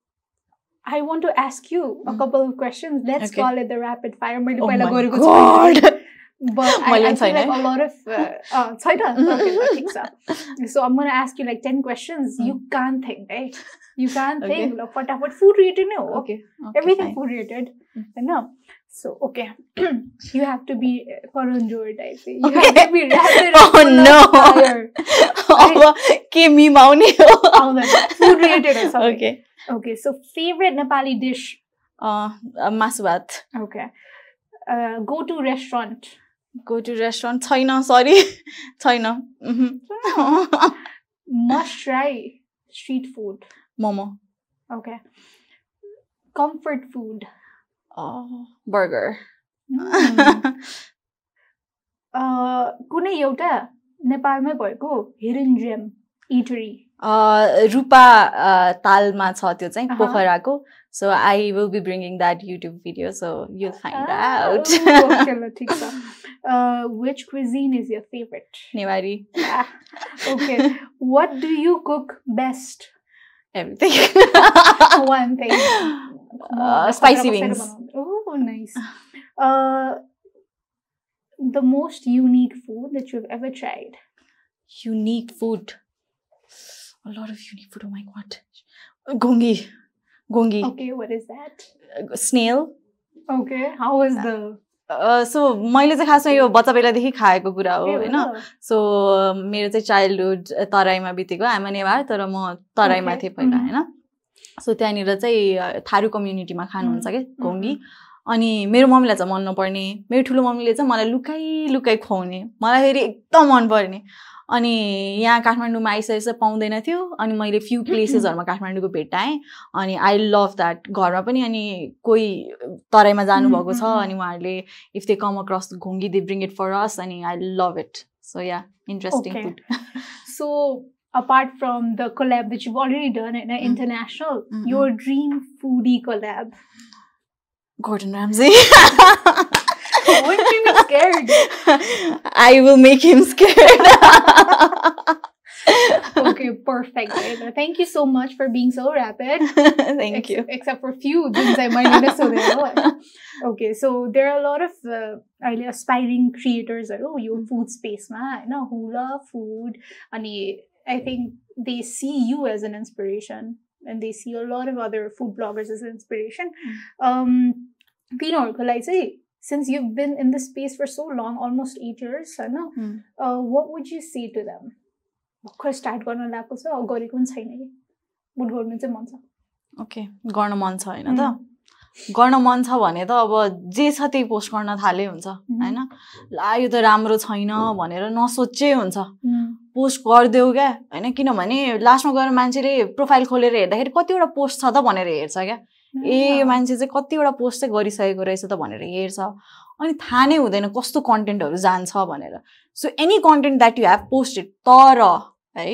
I want to ask you a hmm. couple of questions. Let's okay. call it the rapid fire. Oh my God. but I, I feel like a lot of uh, uh, mm-hmm. so I'm gonna ask you like ten questions. Mm. You can't think, right? You can't okay. think. Look, what what food related? No, okay, okay everything fine. food related. mm. No, so okay, you have to be uh, Paranjor type. Eh? You okay. have to be rapid. oh no! Fire, oh, right? Ke me Food related or something. Okay. Okay. So favorite Nepali dish. Uh, uh maswat. Okay. Uh, go to restaurant. Go to restaurant छैन sorry छैन। Must try street food. Momo Okay. Comfort food. Burger कुनै एउटा नेपालमै भएको hidden GeM इटरी रूपा तालमा छ त्यो चाहिँ। पोखराको so I will be bringing that YouTube video so you'll find out ठिक छ uh, which cuisine is your favorite? Niwari. Ah, okay. what do you cook best? Everything. One thing. Uh, mm, spicy wings. Oh, nice. Uh, the most unique food that you've ever tried? Unique food. A lot of unique food. Oh my god. Gongi. Gongi. Okay, what is that? Uh, snail. Okay, how was uh, the so मैले चाहिँ खासमा यो बच्चा बेलादेखि खाएको कुरा हो होइन? सो मेरो चाहिँ चाइल्डहुड तराईमा बितेको आमा नेवार तर म तराईमा. थिएँ पहिला. होइन सो त्यहाँनिर चाहिँ थारू कम्युनिटीमा खानुहुन्छ क्या Mhm. घोङ्गी अनि मेरो मम्मीलाई चाहिँ मन नपर्ने मेरो ठुलो मम्मीले चाहिँ मलाई लुकाइ लुकाइ खुवाउने मलाई फेरि एकदम मनपर्ने अनि यहाँ काठमाडौँमा आइसकेपछि पाउँदैन थियो अनि मैले फ्यु प्लेसेसहरूमा काठमाडौँको भेट्टाएँ अनि आई लभ द्याट घरमा पनि अनि कोही तराईमा जानुभएको छ. अनि उहाँहरूले if they come across घोङ्गी they bring it for us अनि I love it so yeah interesting. Food So, apart from the collab that you've already done in Mm. international, Mm-mm. your dream foodie collab. Gordon Ramsay. Wouldn't you be scared? I will make him scared. Okay, perfect. Thank you so much for being so rapid. Thank Ex- you. Except for few things I might notice so there. Okay, so there are a lot of uh, aspiring creators that oh, you food space ma, you who love food, and I think they see you as an inspiration, and they see a lot of other food bloggers as an inspiration. Um, तिनीहरूको लागि चाहिँ since you've been in this space for so long, almost eight years, होइन Hmm. uh, what would you say to them? भर्खर start गर्न लगाएको छ अब गरेको पनि छैन कि बुट गर्नु चाहिँ मन छ ओके गर्न मन छ होइन त गर्न मन छ भने त अब जे छ त्यही पोस्ट गर्न थाले हुन्छ होइन? ला यो त राम्रो छैन भनेर नसोचे हुन्छ. पोस्ट गरिदेऊ क्या होइन? किनभने लास्टमा गएर मान्छेले प्रोफाइल खोलेर हेर्दाखेरि कतिवटा पोस्ट छ त भनेर हेर्छ क्या। ए यो मान्छे चाहिँ कतिवटा पोस्ट चाहिँ गरिसकेको रहेछ त भनेर हेर्छ। अनि थाहा नै हुँदैन कस्तो कन्टेन्टहरू जान्छ भनेर। So any content that you have posted तर है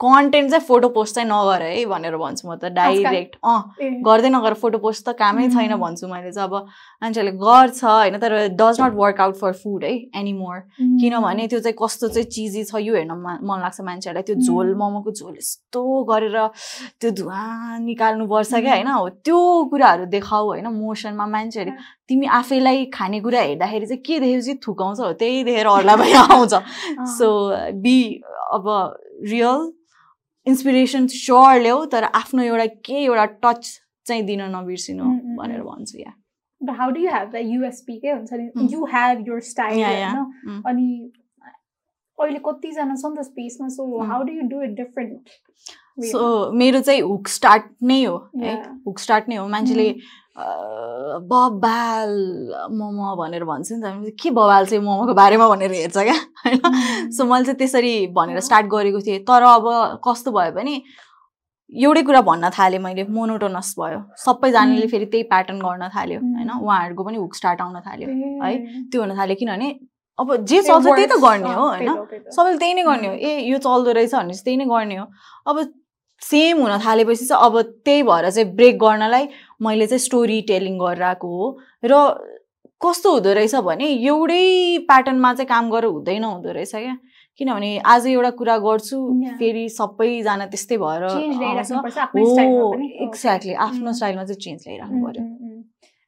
कन्टेन्ट चाहिँ फोटो पोस्ट चाहिँ नगर है भनेर भन्छु म त डाइरेक्ट अँ गर्दै नगर फोटो पोस्ट त कामै छैन Mm. भन्छु मैले चाहिँ अब मान्छेले गर्छ होइन तर does not work out for food है एनिमोर mm. किनभने त्यो चाहिँ कस्तो चाहिँ चिजी छ यो हेर्न मन लाग्छ मान्छेहरूलाई त्यो झोल Mm. मोमोको झोल यस्तो गरेर त्यो धुवा निकाल्नुपर्छ क्या. होइन हो त्यो कुराहरू देखाऊ होइन मोसनमा मान्छेहरूले. तिमी आफैलाई खानेकुरा हेर्दाखेरि चाहिँ के देखेपछि थुकाउँछ हो त्यही देखेर अरूलाई पनि आउँछ. सो बी अब रियल इन्सपिरेसन स्योर ल्याऊ तर आफ्नो एउटा के एउटा टच चाहिँ दिन नबिर्सिनु Mm, mm, भनेर mm. भन्छु या do you have that USP के हुन्छ नि your style Yeah, yeah. होइन. अनि अहिले कतिजना छ नि त स्पेसमा so. How do you do it different so मेरो चाहिँ हुक स्टार्ट नै हो है. हुक स्टार्ट नै हो। मान्छेले Mm. बबाल मोमो भनेर भन्छ नि त। के बबाल चाहिँ मोमोको बारेमा भनेर हेर्छ क्या? होइन? सो मैले चाहिँ त्यसरी भनेर। स्टार्ट गरेको थिएँ। तर अब कस्तो भयो भने एउटै कुरा भन्न थालेँ मैले। मोनोटोनस भयो। सबैजनाले Mm. फेरि त्यही प्याटर्न गर्न थाल्यो Mm. होइन? उहाँहरूको पनि हुक स्टार्ट आउन थाल्यो है? है? त्यो हुन थाल्यो। किनभने अब जे चल्छ त्यही त गर्ने हो होइन? सबैले त्यही नै गर्ने हो। ए यो चल्दो रहेछ भनेपछि त्यही नै गर्ने हो। अब सेम हुन थालेपछि चाहिँ अब त्यही भएर चाहिँ ब्रेक गर्नलाई मैले चाहिँ स्टोरी टेलिङ गरेर आएको हो। र कस्तो हुँदो रहेछ भने एउटै प्याटर्नमा चाहिँ काम गरेर हुँदैन हुँदो रहेछ क्या। किनभने आज एउटा कुरा गर्छु. फेरि सबैजना त्यस्तै भएर पर्छ आफ्नै स्टाइलमा एक्ज्याक्टली आफ्नो Mm. स्टाइलमा चाहिँ चेन्ज ल्याइराख्नु पर्यो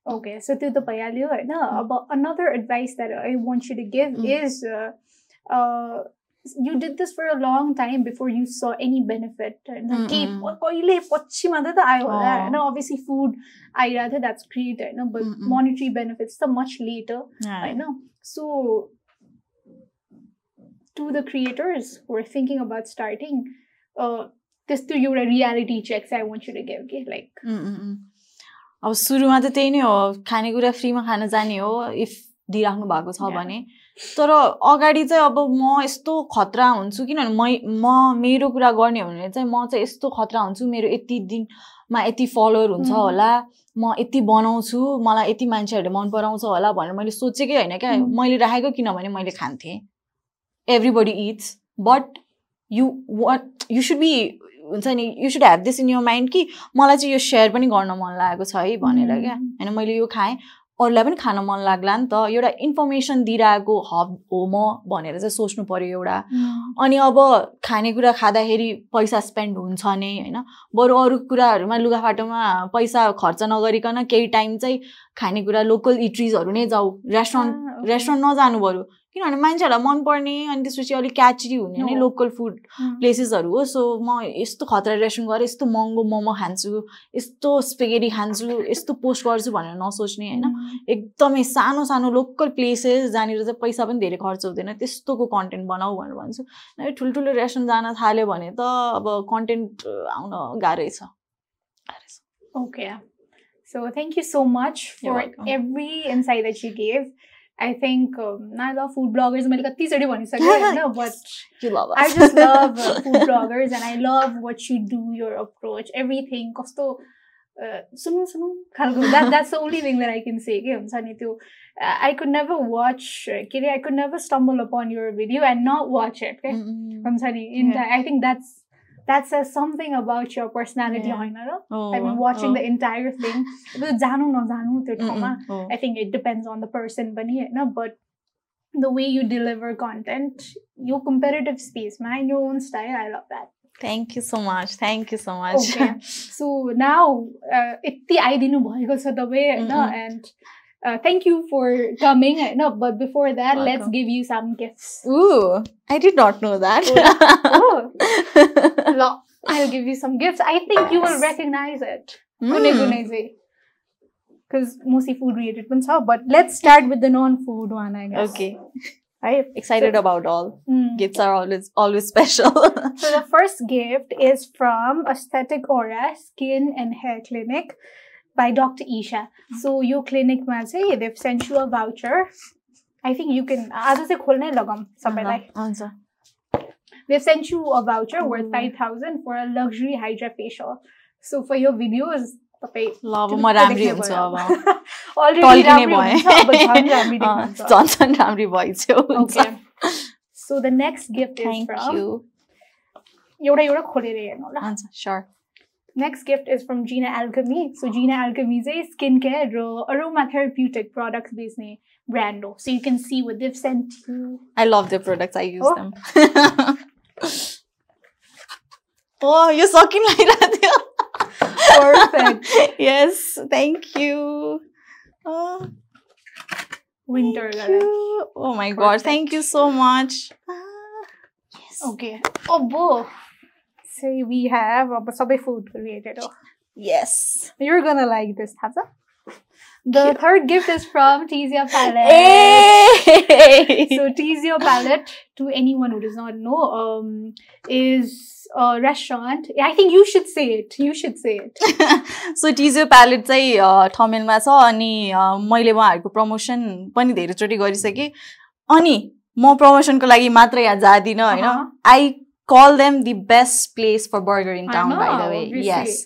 ओके सो त्यो त भइहाल्यो होइन? अब another advice that I want you to give Mm. Is You did this for a long time before you saw any benefit होइन Mm, के mm. प- कहिले पछि मात्रै त आयो होला अँ। होइन अभियसली फुड आइरहेको थियो द्याट्स ग्रेट होइन but Mm, mm. Monetary benefits त मच लेटर Yeah. होइन so to the creators are thinking about starting त्यस्तो एउटा reality check I want you to give के लाइक उम्, उम्, उम्. अब सुरुमा त त्यही नै हो खानेकुरा फ्रीमा खान जाने हो इफ दिइराख्नु भएको छ Yeah. भने तर अगाडि चाहिँ अब म यस्तो खतरा हुन्छु किनभने मै म मेरो कुरा गर्ने हो भने चाहिँ म चाहिँ यस्तो खतरा हुन्छु मेरो यति दिनमा यति फलोवर हुन्छ. होला म यति बनाउँछु मलाई यति मान्छेहरूले मन पराउँछ होला भनेर मैले सोचेकै होइन क्या. मैले राखेको किनभने मैले खान्थेँ everybody it's but you what you should be हुन्छ नि you should have this in your mind कि मलाई चाहिँ यो सेयर पनि गर्न मन लागेको छ है भनेर क्या. होइन मैले यो खाएँ अरूलाई पनि खान मन लाग्ला नि त। एउटा इन्फर्मेसन दिइरहेको हब हो म भनेर चाहिँ सोच्नु पऱ्यो एउटा। अनि अब खानेकुरा खाँदाखेरि पैसा स्पेन्ड हुन्छ नै होइन? बरु अरू कुराहरूमा लुगाफाटोमा पैसा खर्च नगरिकन केही टाइम चाहिँ खानेकुरा लोकल इट्रिजहरू नै जाऊ। रेस्टुरेन्ट. रेस्टुरेन्ट नजानु बरु। किनभने मान्छेहरूलाई मनपर्ने अनि त्यसपछि अलिक क्याचरी हुने नै। Local food Mm. प्लेसेसहरू हो सो म यस्तो खतरा रेस्टुरेन्ट गएर यस्तो महँगो मोमो खान्छु यस्तो स्पेगेटी खान्छु यस्तो पोस्ट गर्छु भनेर नसोच्ने होइन Mm. एकदमै सानो सानो लोकल प्लेसेस जहाँनिर चाहिँ पैसा पनि धेरै खर्च हुँदैन त्यस्तोको कन्टेन्ट बनाऊ भनेर भन्छु ठुल्ठुलो रेस्टुरेन्ट जान थाल्यो भने त अब कन्टेन्ट आउन गाह्रै छ गाह्रै so much You're for welcome. every insight that you gave. I think um, I love food bloggers. मैले कतिचोटि भनिसकेँ होइन but You love I us. just love uh, food bloggers and I love what you do, your approach, everything. कस्तो uh, सुनौँ सुनौँ खालको that that's the only thing that I can say के हुन्छ नि त्यो uh, I could never watch uh, के अरे I could never stumble upon your video and not watch it के Mm-mm. हुन्छ नि in Yeah. the, I think that's that says something about your personality Yeah. होइन र Oh, I mean, watching oh. the entire thing. अब जानु नजानु त्यो ठाउँमा Mm-mm. Oh. I think it depends on the person पनि होइन but the way you deliver content your competitive space ma in your own style I love that Thank you so much. Thank you so much. okay so now uh, यति आइदिनु भएको छ तपाईँ होइन Mm-mm. Uh, thank you for coming. No, but before that, Welcome. let's give you some gifts. Ooh, I did not know that. oh. oh. I'll give you some gifts. I think you will recognize it. Mm. Because mostly food related ones are, but let's start with the non-food one, I guess. Okay. I'm excited so, about all. Mm. Gifts are always always special. so the first gift is from Aesthetic Aura Skin and Hair Clinic. By Dr. Isha. So your clinic मा चाहिँ they've sent you a voucher. I think you can आज चाहिँ खोल्नै लगाऊँ सबैलाई हुन्छ They've sent you a voucher worth Oh. 5000 for a luxury Hydra facial. So for your videos तपाईँ ल अब म राम्री हुन्छु अब अलरेडी टल्किने राम्री भएँ हुनुहुन्छ, अब झन् राम्री अँ, देख्नुहुन्छ। झन् झन् राम्री भइसक्यो हुन्छ Okay. So the next gift is thank from you एउटा एउटा खोलेर हेर्नु होला हुन्छ sure Next gift is from Gina Alchemy. So Gina Alchemy is a skincare ro aromatherapeutic products based brand. So you can see what they've sent you. I love their products. I use oh. them. oh, you're talking like that. Perfect. yes. Thank you. Oh. Winter. Thank you. Oh my Perfect. god. Thank you so much. Ah, yes. Okay. Oh, boy So we have अब सबै food related हो. Yes. You're gonna like this, थाहा छ? The Cute. third gift is from Tizia Palette. Hey! So Tizio Palette, to anyone who does not know, um, is a restaurant. I think you should say it. You should say it. So Tizio Palette चाहिँ a, ठमेलमा छ अनि a, मैले उहाँहरूको promotion पनि धेरैचोटि गरिसकेँ अनि म प्रमोसनको लागि मात्र यहाँ जाँदिनँ होइन Uh-huh. I Call them the best place for burger in I town know, by the way obviously. Yes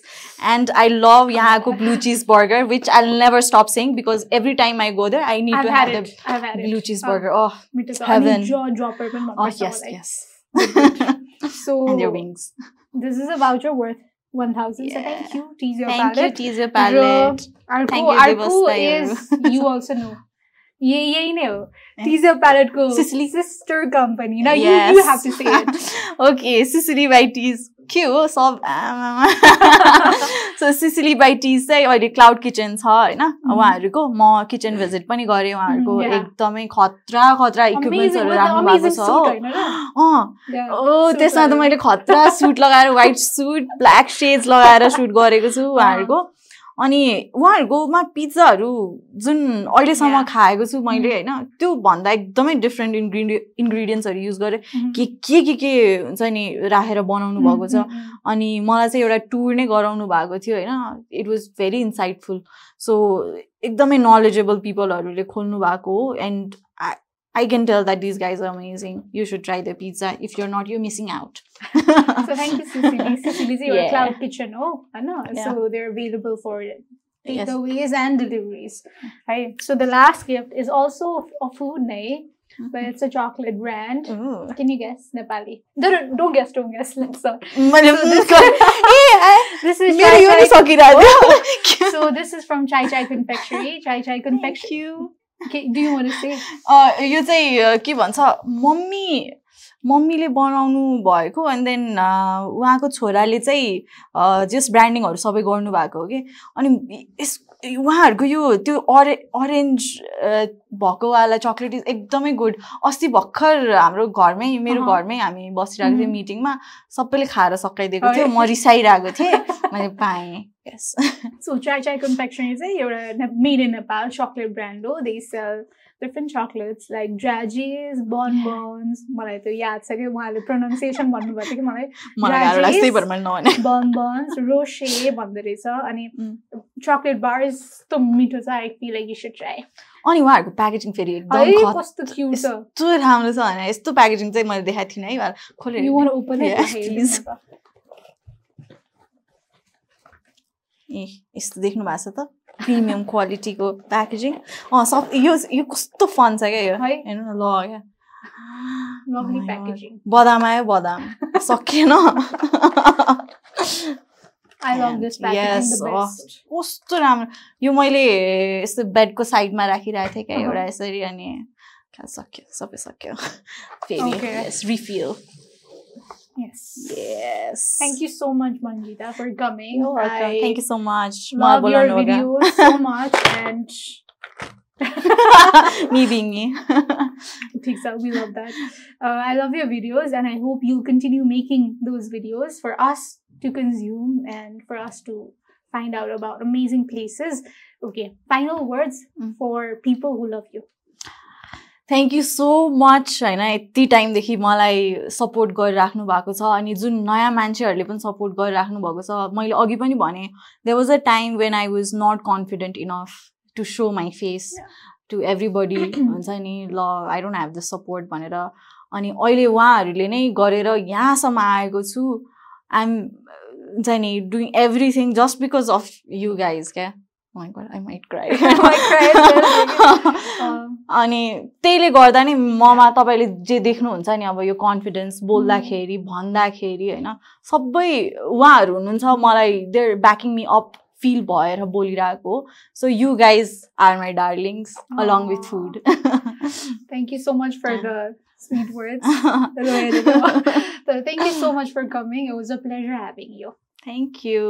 and I love यहाँको blue cheese burger which I never stop saying because every time I go there I need I've to had have it. I've had the it. Blue cheese Oh, burger oh मिठो छ। Heaven. अनि jaw dropper पनि oh मनपर्छ yes मलाई। yes So and their wings this is a voucher worth 1000 so Yeah. thank you Tizio thank you Palette. Tizio Palette अर्को Thank you, अर्को देवस्थाहरू। is you also know ये यही नै हो Tizio Palette को Sicily. sister company. Now you you have to say it. Okay, Sicily by Teas. के हो सब सो सिसिली बाई टिज चाहिँ अहिले क्लाउड किचन छ होइन? उहाँहरूको म किचन भिजिट पनि गरेँ उहाँहरूको Mm, yeah. एकदमै खतरा खतरा इक्विपमेन्ट्सहरू with the राख्नु भएको amazing छ हो। त्यसमा त। मैले खतरा सुट लगाएर व्हाइट सुट ब्ल्याक सेड्स लगाएर सुट गरेको छु उहाँहरूको। अनि उहाँहरूकोमा पिज्जाहरू जुन अहिलेसम्म Yeah. खाएको छु मैले होइन त्यो भन्दा एकदमै डिफ्रेन्ट इन्ग्रिडिय इन्ग्रिडियन्ट्सहरू युज गरेँ Mhm. के के के के हुन्छ नि राखेर बनाउनु भएको छ Mhm, mhm. अनि मलाई चाहिँ एउटा टुर नै गराउनु भएको थियो होइन it was very insightful so एकदमै नलेजेबल पिपलहरूले खोल्नु भएको हो and I can tell that these guys are amazing. You should try their pizza. If you're not, you're missing out. so thank you, CCB. CCBZ yeah. or Cloud Kitchen. Oh, Anna. Yeah. So they're available for takeaways yes. and deliveries. Right. So the last gift is also a food, nay, mm-hmm. but it's a chocolate brand. Ooh. Can you guess? Nepali. Don't, don't guess, don't guess. Let's uh, not. this is Chai Chai. Oh. so this is from Chai Chai Confectionery. Chai Chai Confectionery. यो चाहिँ के भन्छ mummy मम्मीले बनाउनु भएको and then उहाँको छोराले चाहिँ जस ब्रान्डिङहरू सबै गर्नुभएको हो कि? अनि उहाँहरूको यो त्यो अरे अरेन्ज भएकोवाला चक्लेट इज एकदमै गुड अस्ति भर्खर हाम्रो घरमै मेरो। घरमै हामी बसिरहेको थियौँ. मिटिङमा सबैले खाएर सकाइदिएको थियो है। म रिसाइरहेको थिएँ मैले पाएँ यस So Chai Chai Confectionery is a you're a made in Nepal chocolate brand. याद छ कि उहाँले प्रोनाउन्सिएसन भन्नुभएको रहेछ अनि चक्लेट बार यस्तो मिठो छ उहाँहरूको प्याकेजिङ फेरि एकदम कस्तो क्युर छ। कस्तो राम्रो छ होइन यस्तो प्याकेजिङ चाहिँ मैले देखाएको थिइनँ ए यस्तो देख्नु भएको छ त। प्रिमियम क्वालिटीको प्याकेजिङ अँ सब यो यो कस्तो फन छ क्या यो है? हेर्नु न ल क्या. बदाम आयो बदाम सकिएन. कस्तो राम्रो यो मैले यस्तो बेडको साइडमा राखिरहेको थिएँ क्या। एउटा यसरी अनि सक्यो सबै सक्यो फेरि refill Yes. Yes. Thank you so much, Manjita, for coming. You're welcome. I Thank you so much. Love your videos so much and me being me. Pizza, we love that. Uh, I love your videos and I hope you'll continue making those videos for us to consume and for us to find out about amazing places. Okay, final words mm. for people who love you. Thank you so much होइन? यति टाइमदेखि मलाई support गरिराख्नु भएको छ अनि जुन नयाँ मान्छेहरूले पनि सपोर्ट गरिराख्नु भएको छ मैले अघि पनि भने they was a time when I was not confident enough to show my face to everybody हुन्छ नि? ल I don't have the support भनेर। अनि अहिले उहाँहरूले नै गरेर यहाँसम्म आएको छु। आइएम हुन्छ नि doing everything just because of you guys क्या? I might cry might cry as well. Um, अनि त्यहीले गर्दा नि ममा तपाईँले जे देख्नुहुन्छ नि अब यो कन्फिडेन्स बोल्दाखेरि भन्दाखेरि होइन सबै उहाँहरू हुनुहुन्छ मलाई their backing me up feel भएर बोलिरहेको so you guys are my darlings along with food thank you so much for Yeah. the sweet words. so thank you so much for coming. It was a pleasure having you. Thank you